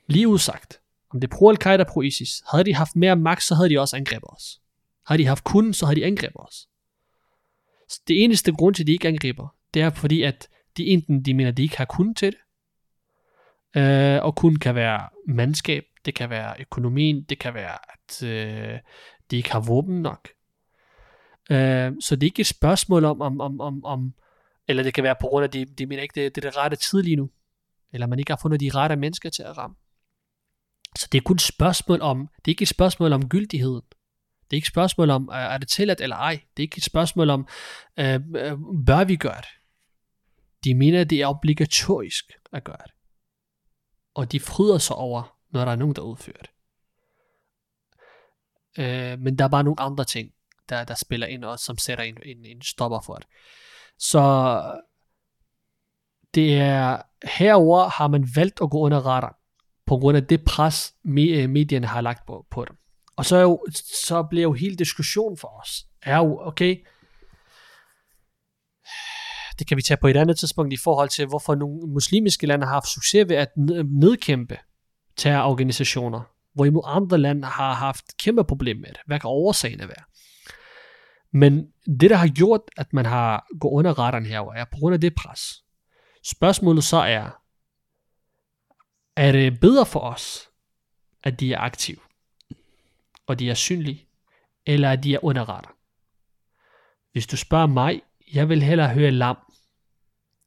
lige udsagt, om det er pro-Al-Qaida pro-ISIS, havde de haft mere magt, så havde de også angrebet os. Har de haft kunden, så har de angrebet os. Så det eneste grund til, at de ikke angriber, det er fordi, at de enten de mener, at de ikke har kunden til det, øh, og kun kan være mandskab, det kan være økonomien, det kan være, at øh, de ikke har våben nok. Øh, så det er ikke et spørgsmål om, om, om, om, om eller det kan være på grund af, at de, de mener ikke, det, det er det rette tid lige nu, eller man ikke har fundet de rette mennesker til at ramme. Så det er kun et spørgsmål om, det er ikke et spørgsmål om gyldigheden. Det er ikke et spørgsmål om, er det tilladt eller ej. Det er ikke et spørgsmål om, øh, øh bør vi gøre det. De mener, at det er obligatorisk at gøre det. Og de fryder sig over, når der er nogen, der udfører det. Øh, men der er bare nogle andre ting, der, der spiller ind og som sætter en, en, en stopper for det. Så det er herover har man valgt at gå under radar på grund af det pres, øh, medierne har lagt på, på dem. Og så, er jo, så bliver jo hele diskussionen for os, er jo, okay, det kan vi tage på et andet tidspunkt i forhold til, hvorfor nogle muslimske lande har haft succes ved at nedkæmpe terrororganisationer, hvorimod andre lande har haft kæmpe problemer med det. Hvad kan årsagerne være? Men det, der har gjort, at man har gået under retterne her, er på grund af det pres. Spørgsmålet så er, er det bedre for os, at de er aktive, og de er synlige, eller at de er underretter? Hvis du spørger mig, jeg vil hellere høre lam,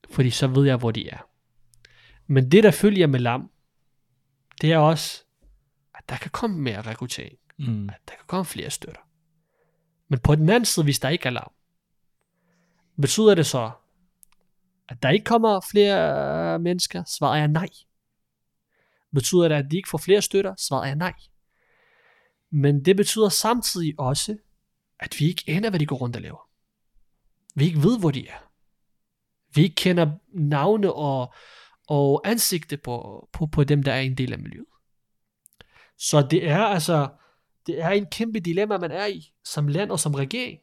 fordi så ved jeg, hvor de er. Men det, der følger med lam, det er også, at der kan komme mere rekruttering. Mm. At der kan komme flere støtter. Men på den anden side, hvis der ikke er lam, betyder det så, at der ikke kommer flere mennesker? Svaret er nej. Betyder det, at de ikke får flere støtter? Svaret er nej. Men det betyder samtidig også, at vi ikke aner, hvad de går rundt og laver. Vi ikke ved, hvor de er. Vi ikke kender navne og, og ansigte på, på, på dem, der er en del af miljøet. Så det er altså, det er en kæmpe dilemma, man er i, som land og som regering.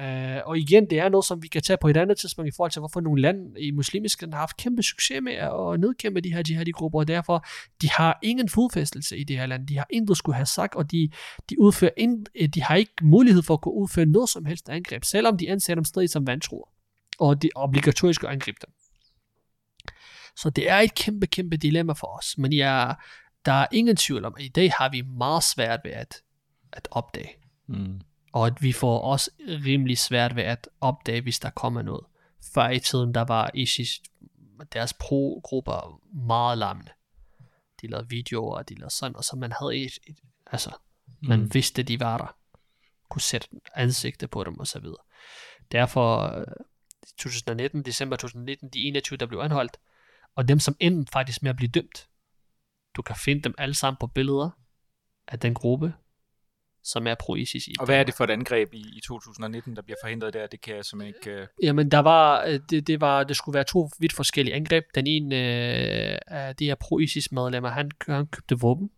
Uh, og igen, det er noget, som vi kan tage på et andet tidspunkt i forhold til, hvorfor nogle lande i muslimiske lande har haft kæmpe succes med at nedkæmpe de her jihadi-grupper, og derfor de har ingen fodfæstelse i det her land. De har intet skulle have sagt, og de, de, udfører ind, øh, de har ikke mulighed for at kunne udføre noget som helst angreb, selvom de anser dem stadig som vantroer og det obligatorisk at angribe dem. Så det er et kæmpe, kæmpe dilemma for os, men jeg, der er ingen tvivl om, at i dag har vi meget svært ved at, at opdage. Mm. Og at vi får også rimelig svært ved at opdage, hvis der kommer noget. Før i tiden, der var ISIS, deres pro-grupper meget lammende. De lavede videoer, og de lavede sådan, og så man havde et, et altså, man mm. vidste, de var der. Kunne sætte ansigte på dem, og så videre. Derfor 2019, december 2019, de 21, der blev anholdt, og dem, som endte faktisk med at blive dømt. Du kan finde dem alle sammen på billeder af den gruppe, som er pro-ISIS i Og hvad er det for et angreb i, i 2019, der bliver forhindret der? Det kan jeg simpelthen ikke... Uh... Jamen, der var, øh, det, det, var, det skulle være to vidt forskellige angreb. Den ene øh, af de her pro-ISIS medlemmer, han, han købte våben.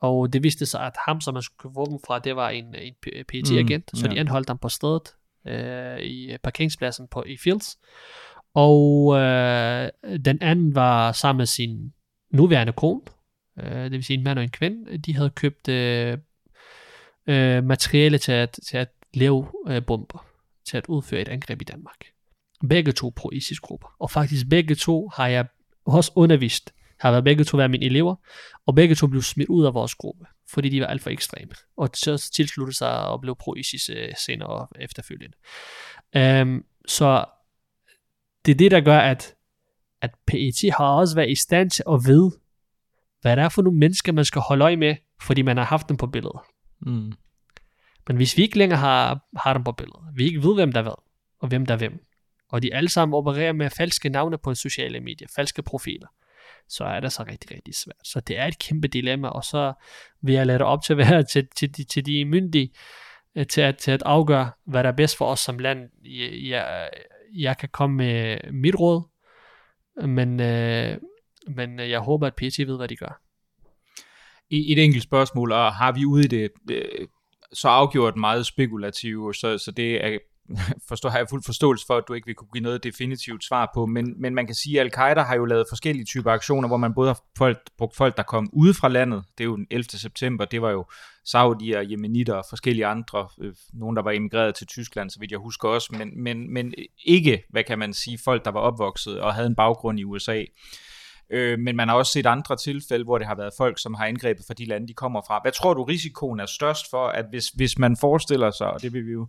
Og det viste sig, at ham, som man skulle købe våben fra, det var en, en PET-agent, mm, så ja. de anholdt ham på stedet øh, i parkeringspladsen på, i Fields. Og øh, den anden var sammen med sin nuværende kone, øh, det vil sige en mand og en kvinde. De havde købt øh, øh, materiale til at, til at lave øh, bomber, til at udføre et angreb i Danmark. Begge to pro-ISIS-grupper. Og faktisk begge to har jeg også undervist, har været begge to været mine elever, og begge to blev smidt ud af vores gruppe, fordi de var alt for ekstreme. Og så tilsluttede sig og blev pro-ISIS øh, senere efterfølgende. Øhm, så det er det, der gør, at, at PET har også været i stand til at vide, hvad det er for nogle mennesker, man skal holde øje med, fordi man har haft dem på billedet. Mm. Men hvis vi ikke længere har, har dem på billedet, vi ikke ved, hvem der er hvad, og hvem der er hvem, og de alle sammen opererer med falske navne på sociale medier, falske profiler, så er det så rigtig, rigtig svært. Så det er et kæmpe dilemma, og så vil jeg lade det op til at være til, til, de, til de myndige, øh, til at, til at afgøre, hvad der er bedst for os som land. Jeg, jeg, jeg kan komme med mit råd, men, øh, men jeg håber, at PT ved, hvad de gør i et enkelt spørgsmål, og har vi ude i det øh, så afgjort meget spekulativt, så, så det er, forstår, har jeg fuld forståelse for, at du ikke vil kunne give noget definitivt svar på, men, men man kan sige, at Al-Qaida har jo lavet forskellige typer aktioner, hvor man både har folk, brugt folk, der kom ude fra landet, det er jo den 11. september, det var jo saudier, jemenitter og forskellige andre, øh, nogen der var emigreret til Tyskland, så vidt jeg husker også, men, men, men ikke, hvad kan man sige, folk der var opvokset og havde en baggrund i USA. Øh, men man har også set andre tilfælde, hvor det har været folk, som har angrebet fra de lande, de kommer fra. Hvad tror du, risikoen er størst for, at hvis, hvis man forestiller sig, og det vil vi jo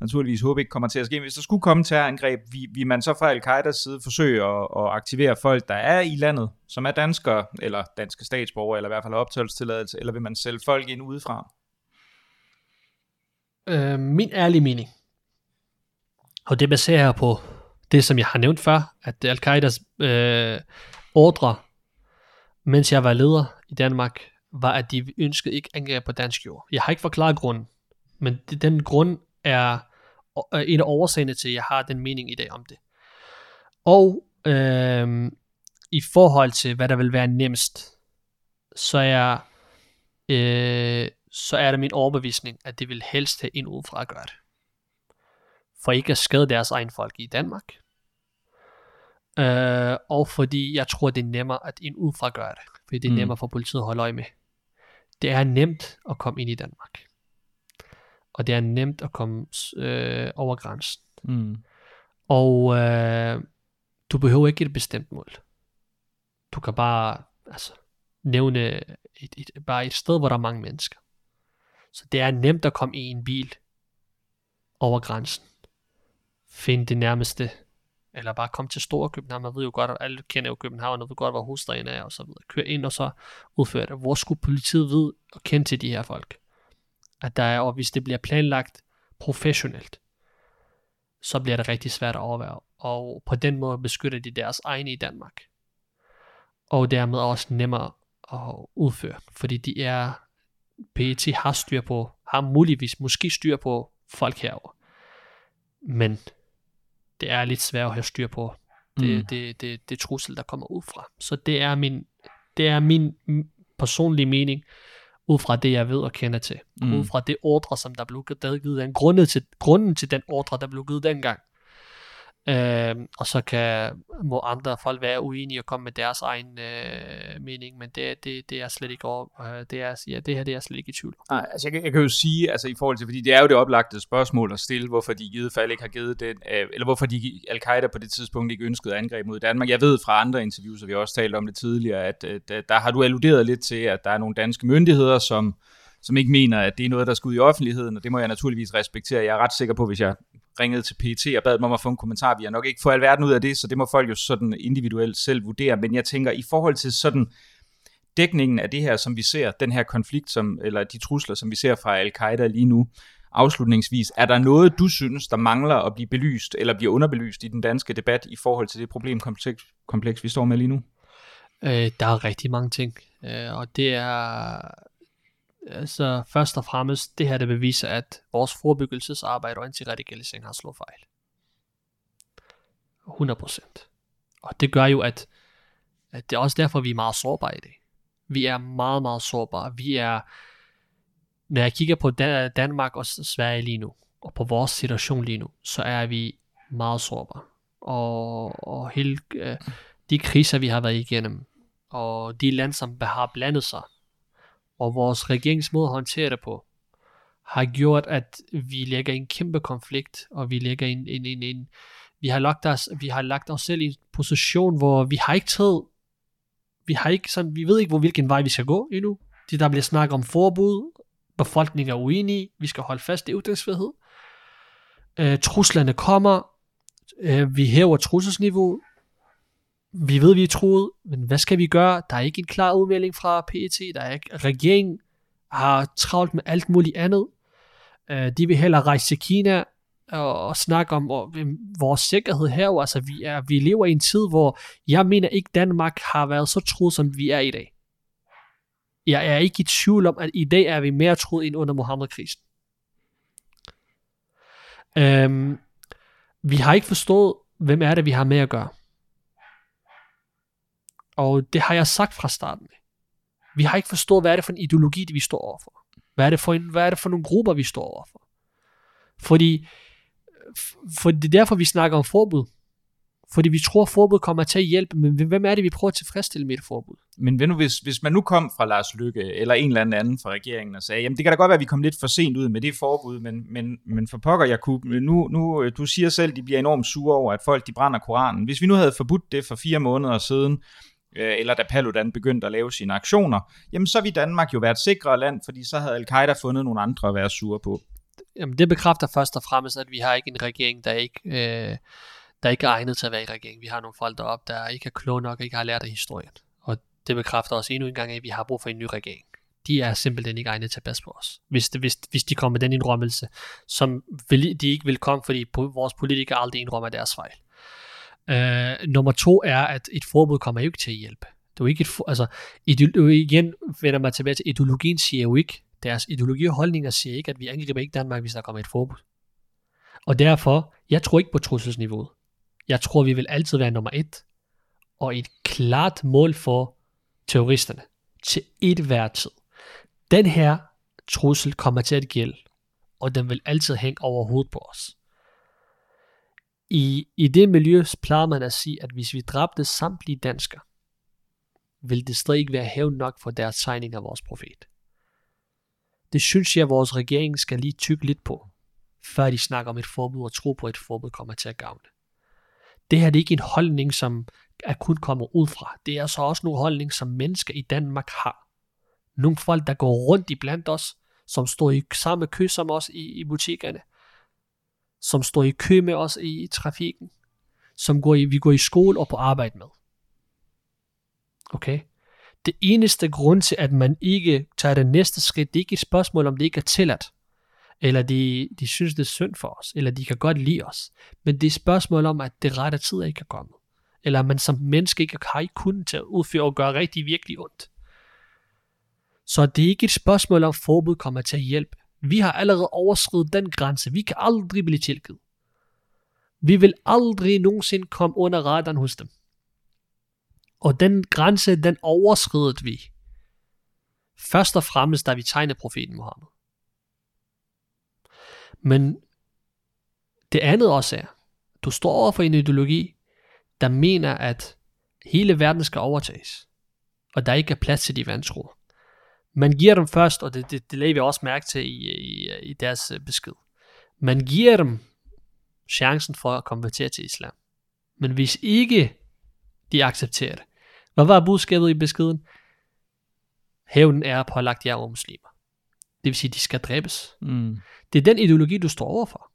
naturligvis håbe ikke kommer til at ske, hvis der skulle komme terrorangreb, vil, vil man så fra Al-Qaidas side forsøge at, at aktivere folk, der er i landet, som er danskere, eller danske statsborgere, eller i hvert fald optagelsestilladelse, eller vil man sælge folk ind udefra? Øh, min ærlige mening, og det baserer jeg på det, som jeg har nævnt før, at Al-Qaidas øh, ordre, mens jeg var leder i Danmark, var, at de ønskede ikke angreb på dansk jord. Jeg har ikke forklaret grunden, men den grund er en af årsagerne til, at jeg har den mening i dag om det. Og øh, i forhold til, hvad der vil være nemmest, så er, øh, så er det min overbevisning, at det vil helst have en udefra at gøre det. For ikke at skade deres egen folk i Danmark, Øh, og fordi jeg tror, det er nemmere at en udefra gøre det. Fordi det er mm. nemmere for politiet at holde øje med. Det er nemt at komme ind i Danmark. Og det er nemt at komme øh, over grænsen. Mm. Og øh, du behøver ikke et bestemt mål. Du kan bare altså, nævne et, et, bare et sted, hvor der er mange mennesker. Så det er nemt at komme i en bil over grænsen. Find det nærmeste eller bare komme til Store København, man ved jo godt, at alle kender jo København, og ved godt, hvor hovedstaden er, og så videre. Kør ind og så udføre det. Hvor skulle politiet vide og kende til de her folk? At der er, og hvis det bliver planlagt professionelt, så bliver det rigtig svært at overvære. Og på den måde beskytter de deres egne i Danmark. Og dermed også nemmere at udføre, fordi de er, PET har styr på, har muligvis måske styr på folk herover. Men det er lidt svært at have styr på det, mm. det, det, det trussel, der kommer ud fra. Så det er min, det er min personlige mening, ud fra det, jeg ved og kender til. Mm. Ud fra det ordre, som der blev givet, den grunden til, grunden til den ordre, der blev givet dengang. Øh, og så kan, må andre folk være uenige og komme med deres egen øh, mening, men det, det, det er slet ikke over, øh, det, er, ja, det her det er slet ikke i tvivl. Nej, altså jeg, jeg kan jo sige, altså i forhold til, fordi det er jo det oplagte spørgsmål at stille, hvorfor de i givet fald ikke har givet den, øh, eller hvorfor de Al-Qaida på det tidspunkt ikke ønskede angreb mod Danmark. Jeg ved fra andre interviews, og vi har også talt om det tidligere, at, øh, der, der har du alluderet lidt til, at der er nogle danske myndigheder, som som ikke mener, at det er noget, der skal ud i offentligheden, og det må jeg naturligvis respektere. Jeg er ret sikker på, hvis jeg ringede til PT og bad dem om at få en kommentar, vi har nok ikke fået alverden ud af det, så det må folk jo sådan individuelt selv vurdere, men jeg tænker, i forhold til sådan dækningen af det her, som vi ser, den her konflikt, som, eller de trusler, som vi ser fra Al-Qaida lige nu, afslutningsvis, er der noget, du synes, der mangler at blive belyst, eller bliver underbelyst i den danske debat i forhold til det problemkompleks, kompleks, vi står med lige nu? Øh, der er rigtig mange ting, øh, og det er altså først og fremmest det her, det beviser, at vores forebyggelsesarbejde og antiradikalisering har slået fejl. 100%. Og det gør jo, at, at det er også derfor, vi er meget sårbare i det. Vi er meget, meget sårbare. Vi er, når jeg kigger på Dan- Danmark og Sverige lige nu, og på vores situation lige nu, så er vi meget sårbare. Og, og hele øh, de kriser, vi har været igennem, og de lande, som har blandet sig, og vores regeringsmåde at håndtere det på, har gjort, at vi lægger i en kæmpe konflikt, og vi lægger en, en, en, en vi har lagt os, vi har lagt os selv i en position, hvor vi har ikke taget, vi har ikke sådan, vi ved ikke, hvor hvilken vej vi skal gå endnu. Det der bliver snakket om forbud, befolkningen er uenige, vi skal holde fast i ytringsfrihed. Øh, truslerne kommer, øh, vi hæver trusselsniveau, vi ved, vi er troet, men hvad skal vi gøre? Der er ikke en klar udmelding fra PET, der er ikke, regeringen har travlt med alt muligt andet. Øh, de vil hellere rejse til Kina og, og snakke om og, vores sikkerhed her. Altså, vi, er, vi lever i en tid, hvor jeg mener ikke, Danmark har været så truet, som vi er i dag. Jeg er ikke i tvivl om, at i dag er vi mere truet end under Mohammed-krisen. Øhm, vi har ikke forstået, hvem er det, vi har med at gøre. Og det har jeg sagt fra starten. Vi har ikke forstået, hvad er det for en ideologi, det vi står overfor. Hvad er det for, en, hvad er det for nogle grupper, vi står overfor. Fordi, for det er derfor, vi snakker om forbud. Fordi vi tror, at forbud kommer til at hjælpe, men hvem er det, vi prøver at tilfredsstille med et forbud? Men ved nu, hvis, hvis man nu kom fra Lars Lykke, eller en eller anden fra regeringen, og sagde, jamen det kan da godt være, at vi kom lidt for sent ud med det forbud, men, men, men for pokker, Jakub, nu, nu, du siger selv, at de bliver enormt sure over, at folk de brænder Koranen. Hvis vi nu havde forbudt det for fire måneder siden, Øh, eller da Paludan begyndte at lave sine aktioner, jamen så ville Danmark jo være et sikrere land, fordi så havde Al-Qaida fundet nogle andre at være sure på. Jamen det bekræfter først og fremmest, at vi har ikke en regering, der ikke, øh, der ikke er egnet til at være i regering. Vi har nogle folk deroppe, der ikke er kloge nok og ikke har lært af historien. Og det bekræfter også endnu en gang, at vi har brug for en ny regering. De er simpelthen ikke egnet til at passe på os. Hvis, de, hvis, hvis de kommer med den indrømmelse, som vil, de ikke vil komme, fordi vores politikere aldrig indrømmer deres fejl. Øh, nummer to er, at et forbud kommer jo ikke til at hjælpe. Det er jo ikke et, for, altså, ideolo- igen vender man tilbage til, ideologien siger jo ikke, deres ideologi og holdninger siger ikke, at vi angriber ikke Danmark, hvis der kommer et forbud. Og derfor, jeg tror ikke på trusselsniveauet. Jeg tror, vi vil altid være nummer et, og et klart mål for terroristerne til et hver tid. Den her trussel kommer til at gælde, og den vil altid hænge over hovedet på os. I, I det miljø plejer man at sige, at hvis vi dræbte samtlige danskere, vil det stadig ikke være hævn nok for deres tegning af vores profet. Det synes jeg, at vores regering skal lige tykke lidt på, før de snakker om et forbud og tro på, at et forbud kommer til at gavne. Det her det er ikke en holdning, som er kun kommer ud fra. Det er så også nogle holdning, som mennesker i Danmark har. Nogle folk, der går rundt i blandt os, som står i samme kø som os i, i butikkerne, som står i kø med os i, i trafikken, som går i, vi går i skole og på arbejde med. Okay? Det eneste grund til, at man ikke tager det næste skridt, det er ikke et spørgsmål, om det ikke er tilladt, eller de, de synes, det er synd for os, eller de kan godt lide os. Men det er et spørgsmål om, at det rette tid ikke er kommet. Eller man som menneske ikke har ikke kunnet til at udføre og gøre rigtig virkelig ondt. Så det er ikke et spørgsmål om, forbud kommer til at hjælpe. Vi har allerede overskrevet den grænse. Vi kan aldrig blive tilgivet. Vi vil aldrig nogensinde komme under radaren hos dem. Og den grænse, den overskredet vi. Først og fremmest, da vi tegnede profeten Muhammed. Men det andet også er, du står over for en ideologi, der mener, at hele verden skal overtages, og der ikke er plads til de vantro. Man giver dem først, og det, det, det lagde vi også mærke til i, i, i deres øh, besked. Man giver dem chancen for at konvertere til islam. Men hvis ikke de accepterer det, hvad var budskabet i beskeden? Hævnen er pålagt jer over muslimer. Det vil sige, at de skal dræbes. Mm. Det er den ideologi, du står overfor.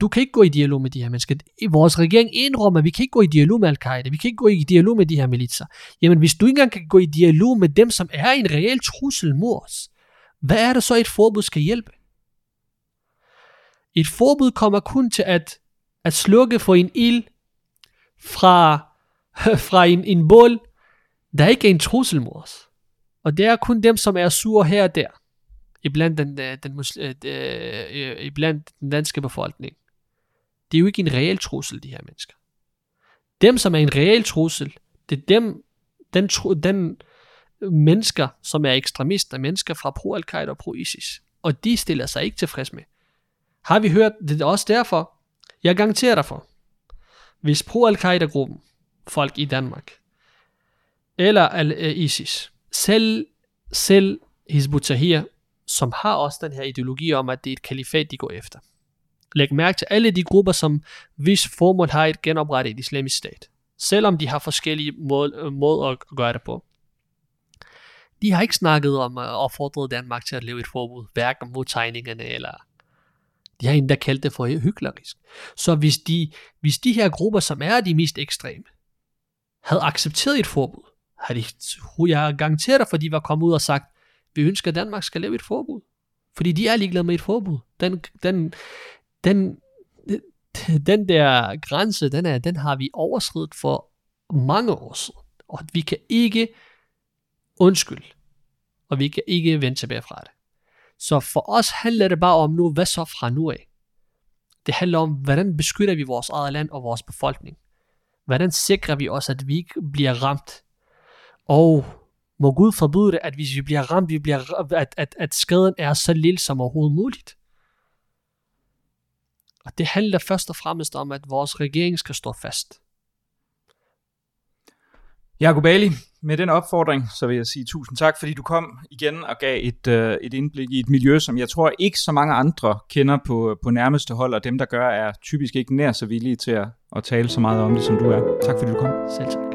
Du kan ikke gå i dialog med de her mennesker. Vores regering indrømmer, at vi kan ikke gå i dialog med Al-Qaida. Vi kan ikke gå i dialog med de her militser. Jamen, hvis du ikke engang kan gå i dialog med dem, som er en reel trussel mod os, hvad er det så, et forbud skal hjælpe? Et forbud kommer kun til at, at slukke for en ild fra, fra en, en bål, der ikke er en trussel mod os. Og det er kun dem, som er sure her og der. iblandt den, øh, den, den, musl- øh, øh, øh, iblandt den danske befolkning, det er jo ikke en reel trussel, de her mennesker. Dem, som er en reel trussel, det er dem, den, tru, den mennesker, som er ekstremister, mennesker fra pro-Al-Qaida og pro-ISIS. Og de stiller sig ikke tilfreds med. Har vi hørt, det er også derfor, jeg garanterer dig for, hvis pro-Al-Qaida-gruppen, folk i Danmark, eller al-ISIS, eh, selv, selv Hizbut Tahrir, som har også den her ideologi om, at det er et kalifat, de går efter. Læg mærke til alle de grupper, som hvis formål har et genoprettet et islamisk stat. Selvom de har forskellige måder øh, at gøre det på. De har ikke snakket om øh, at opfordre Danmark til at leve et forbud, hverken mod tegningerne eller... De har endda kaldt det for hyklerisk. Så hvis de, hvis de her grupper, som er de mest ekstreme, havde accepteret et forbud, har de, jeg garanterer dig, for de var kommet ud og sagt, vi ønsker, at Danmark skal lave et forbud. Fordi de er ligeglade med et forbud. Den, den, den, den der grænse, den, er, den har vi overskridt for mange år siden. Og vi kan ikke undskylde. Og vi kan ikke vende tilbage fra det. Så for os handler det bare om nu, hvad så fra nu af? Det handler om, hvordan beskytter vi vores eget land og vores befolkning? Hvordan sikrer vi os, at vi ikke bliver ramt? Og må Gud forbyde det, at hvis vi bliver ramt, vi bliver, at, at, at skaden er så lille som overhovedet muligt. Og det handler først og fremmest om, at vores regering skal stå fast. Jakob Ali, med den opfordring, så vil jeg sige tusind tak, fordi du kom igen og gav et, øh, et indblik i et miljø, som jeg tror ikke så mange andre kender på, på nærmeste hold, og dem, der gør, er typisk ikke nær så villige til at, at tale så meget om det, som du er. Tak fordi du kom. Selv tak.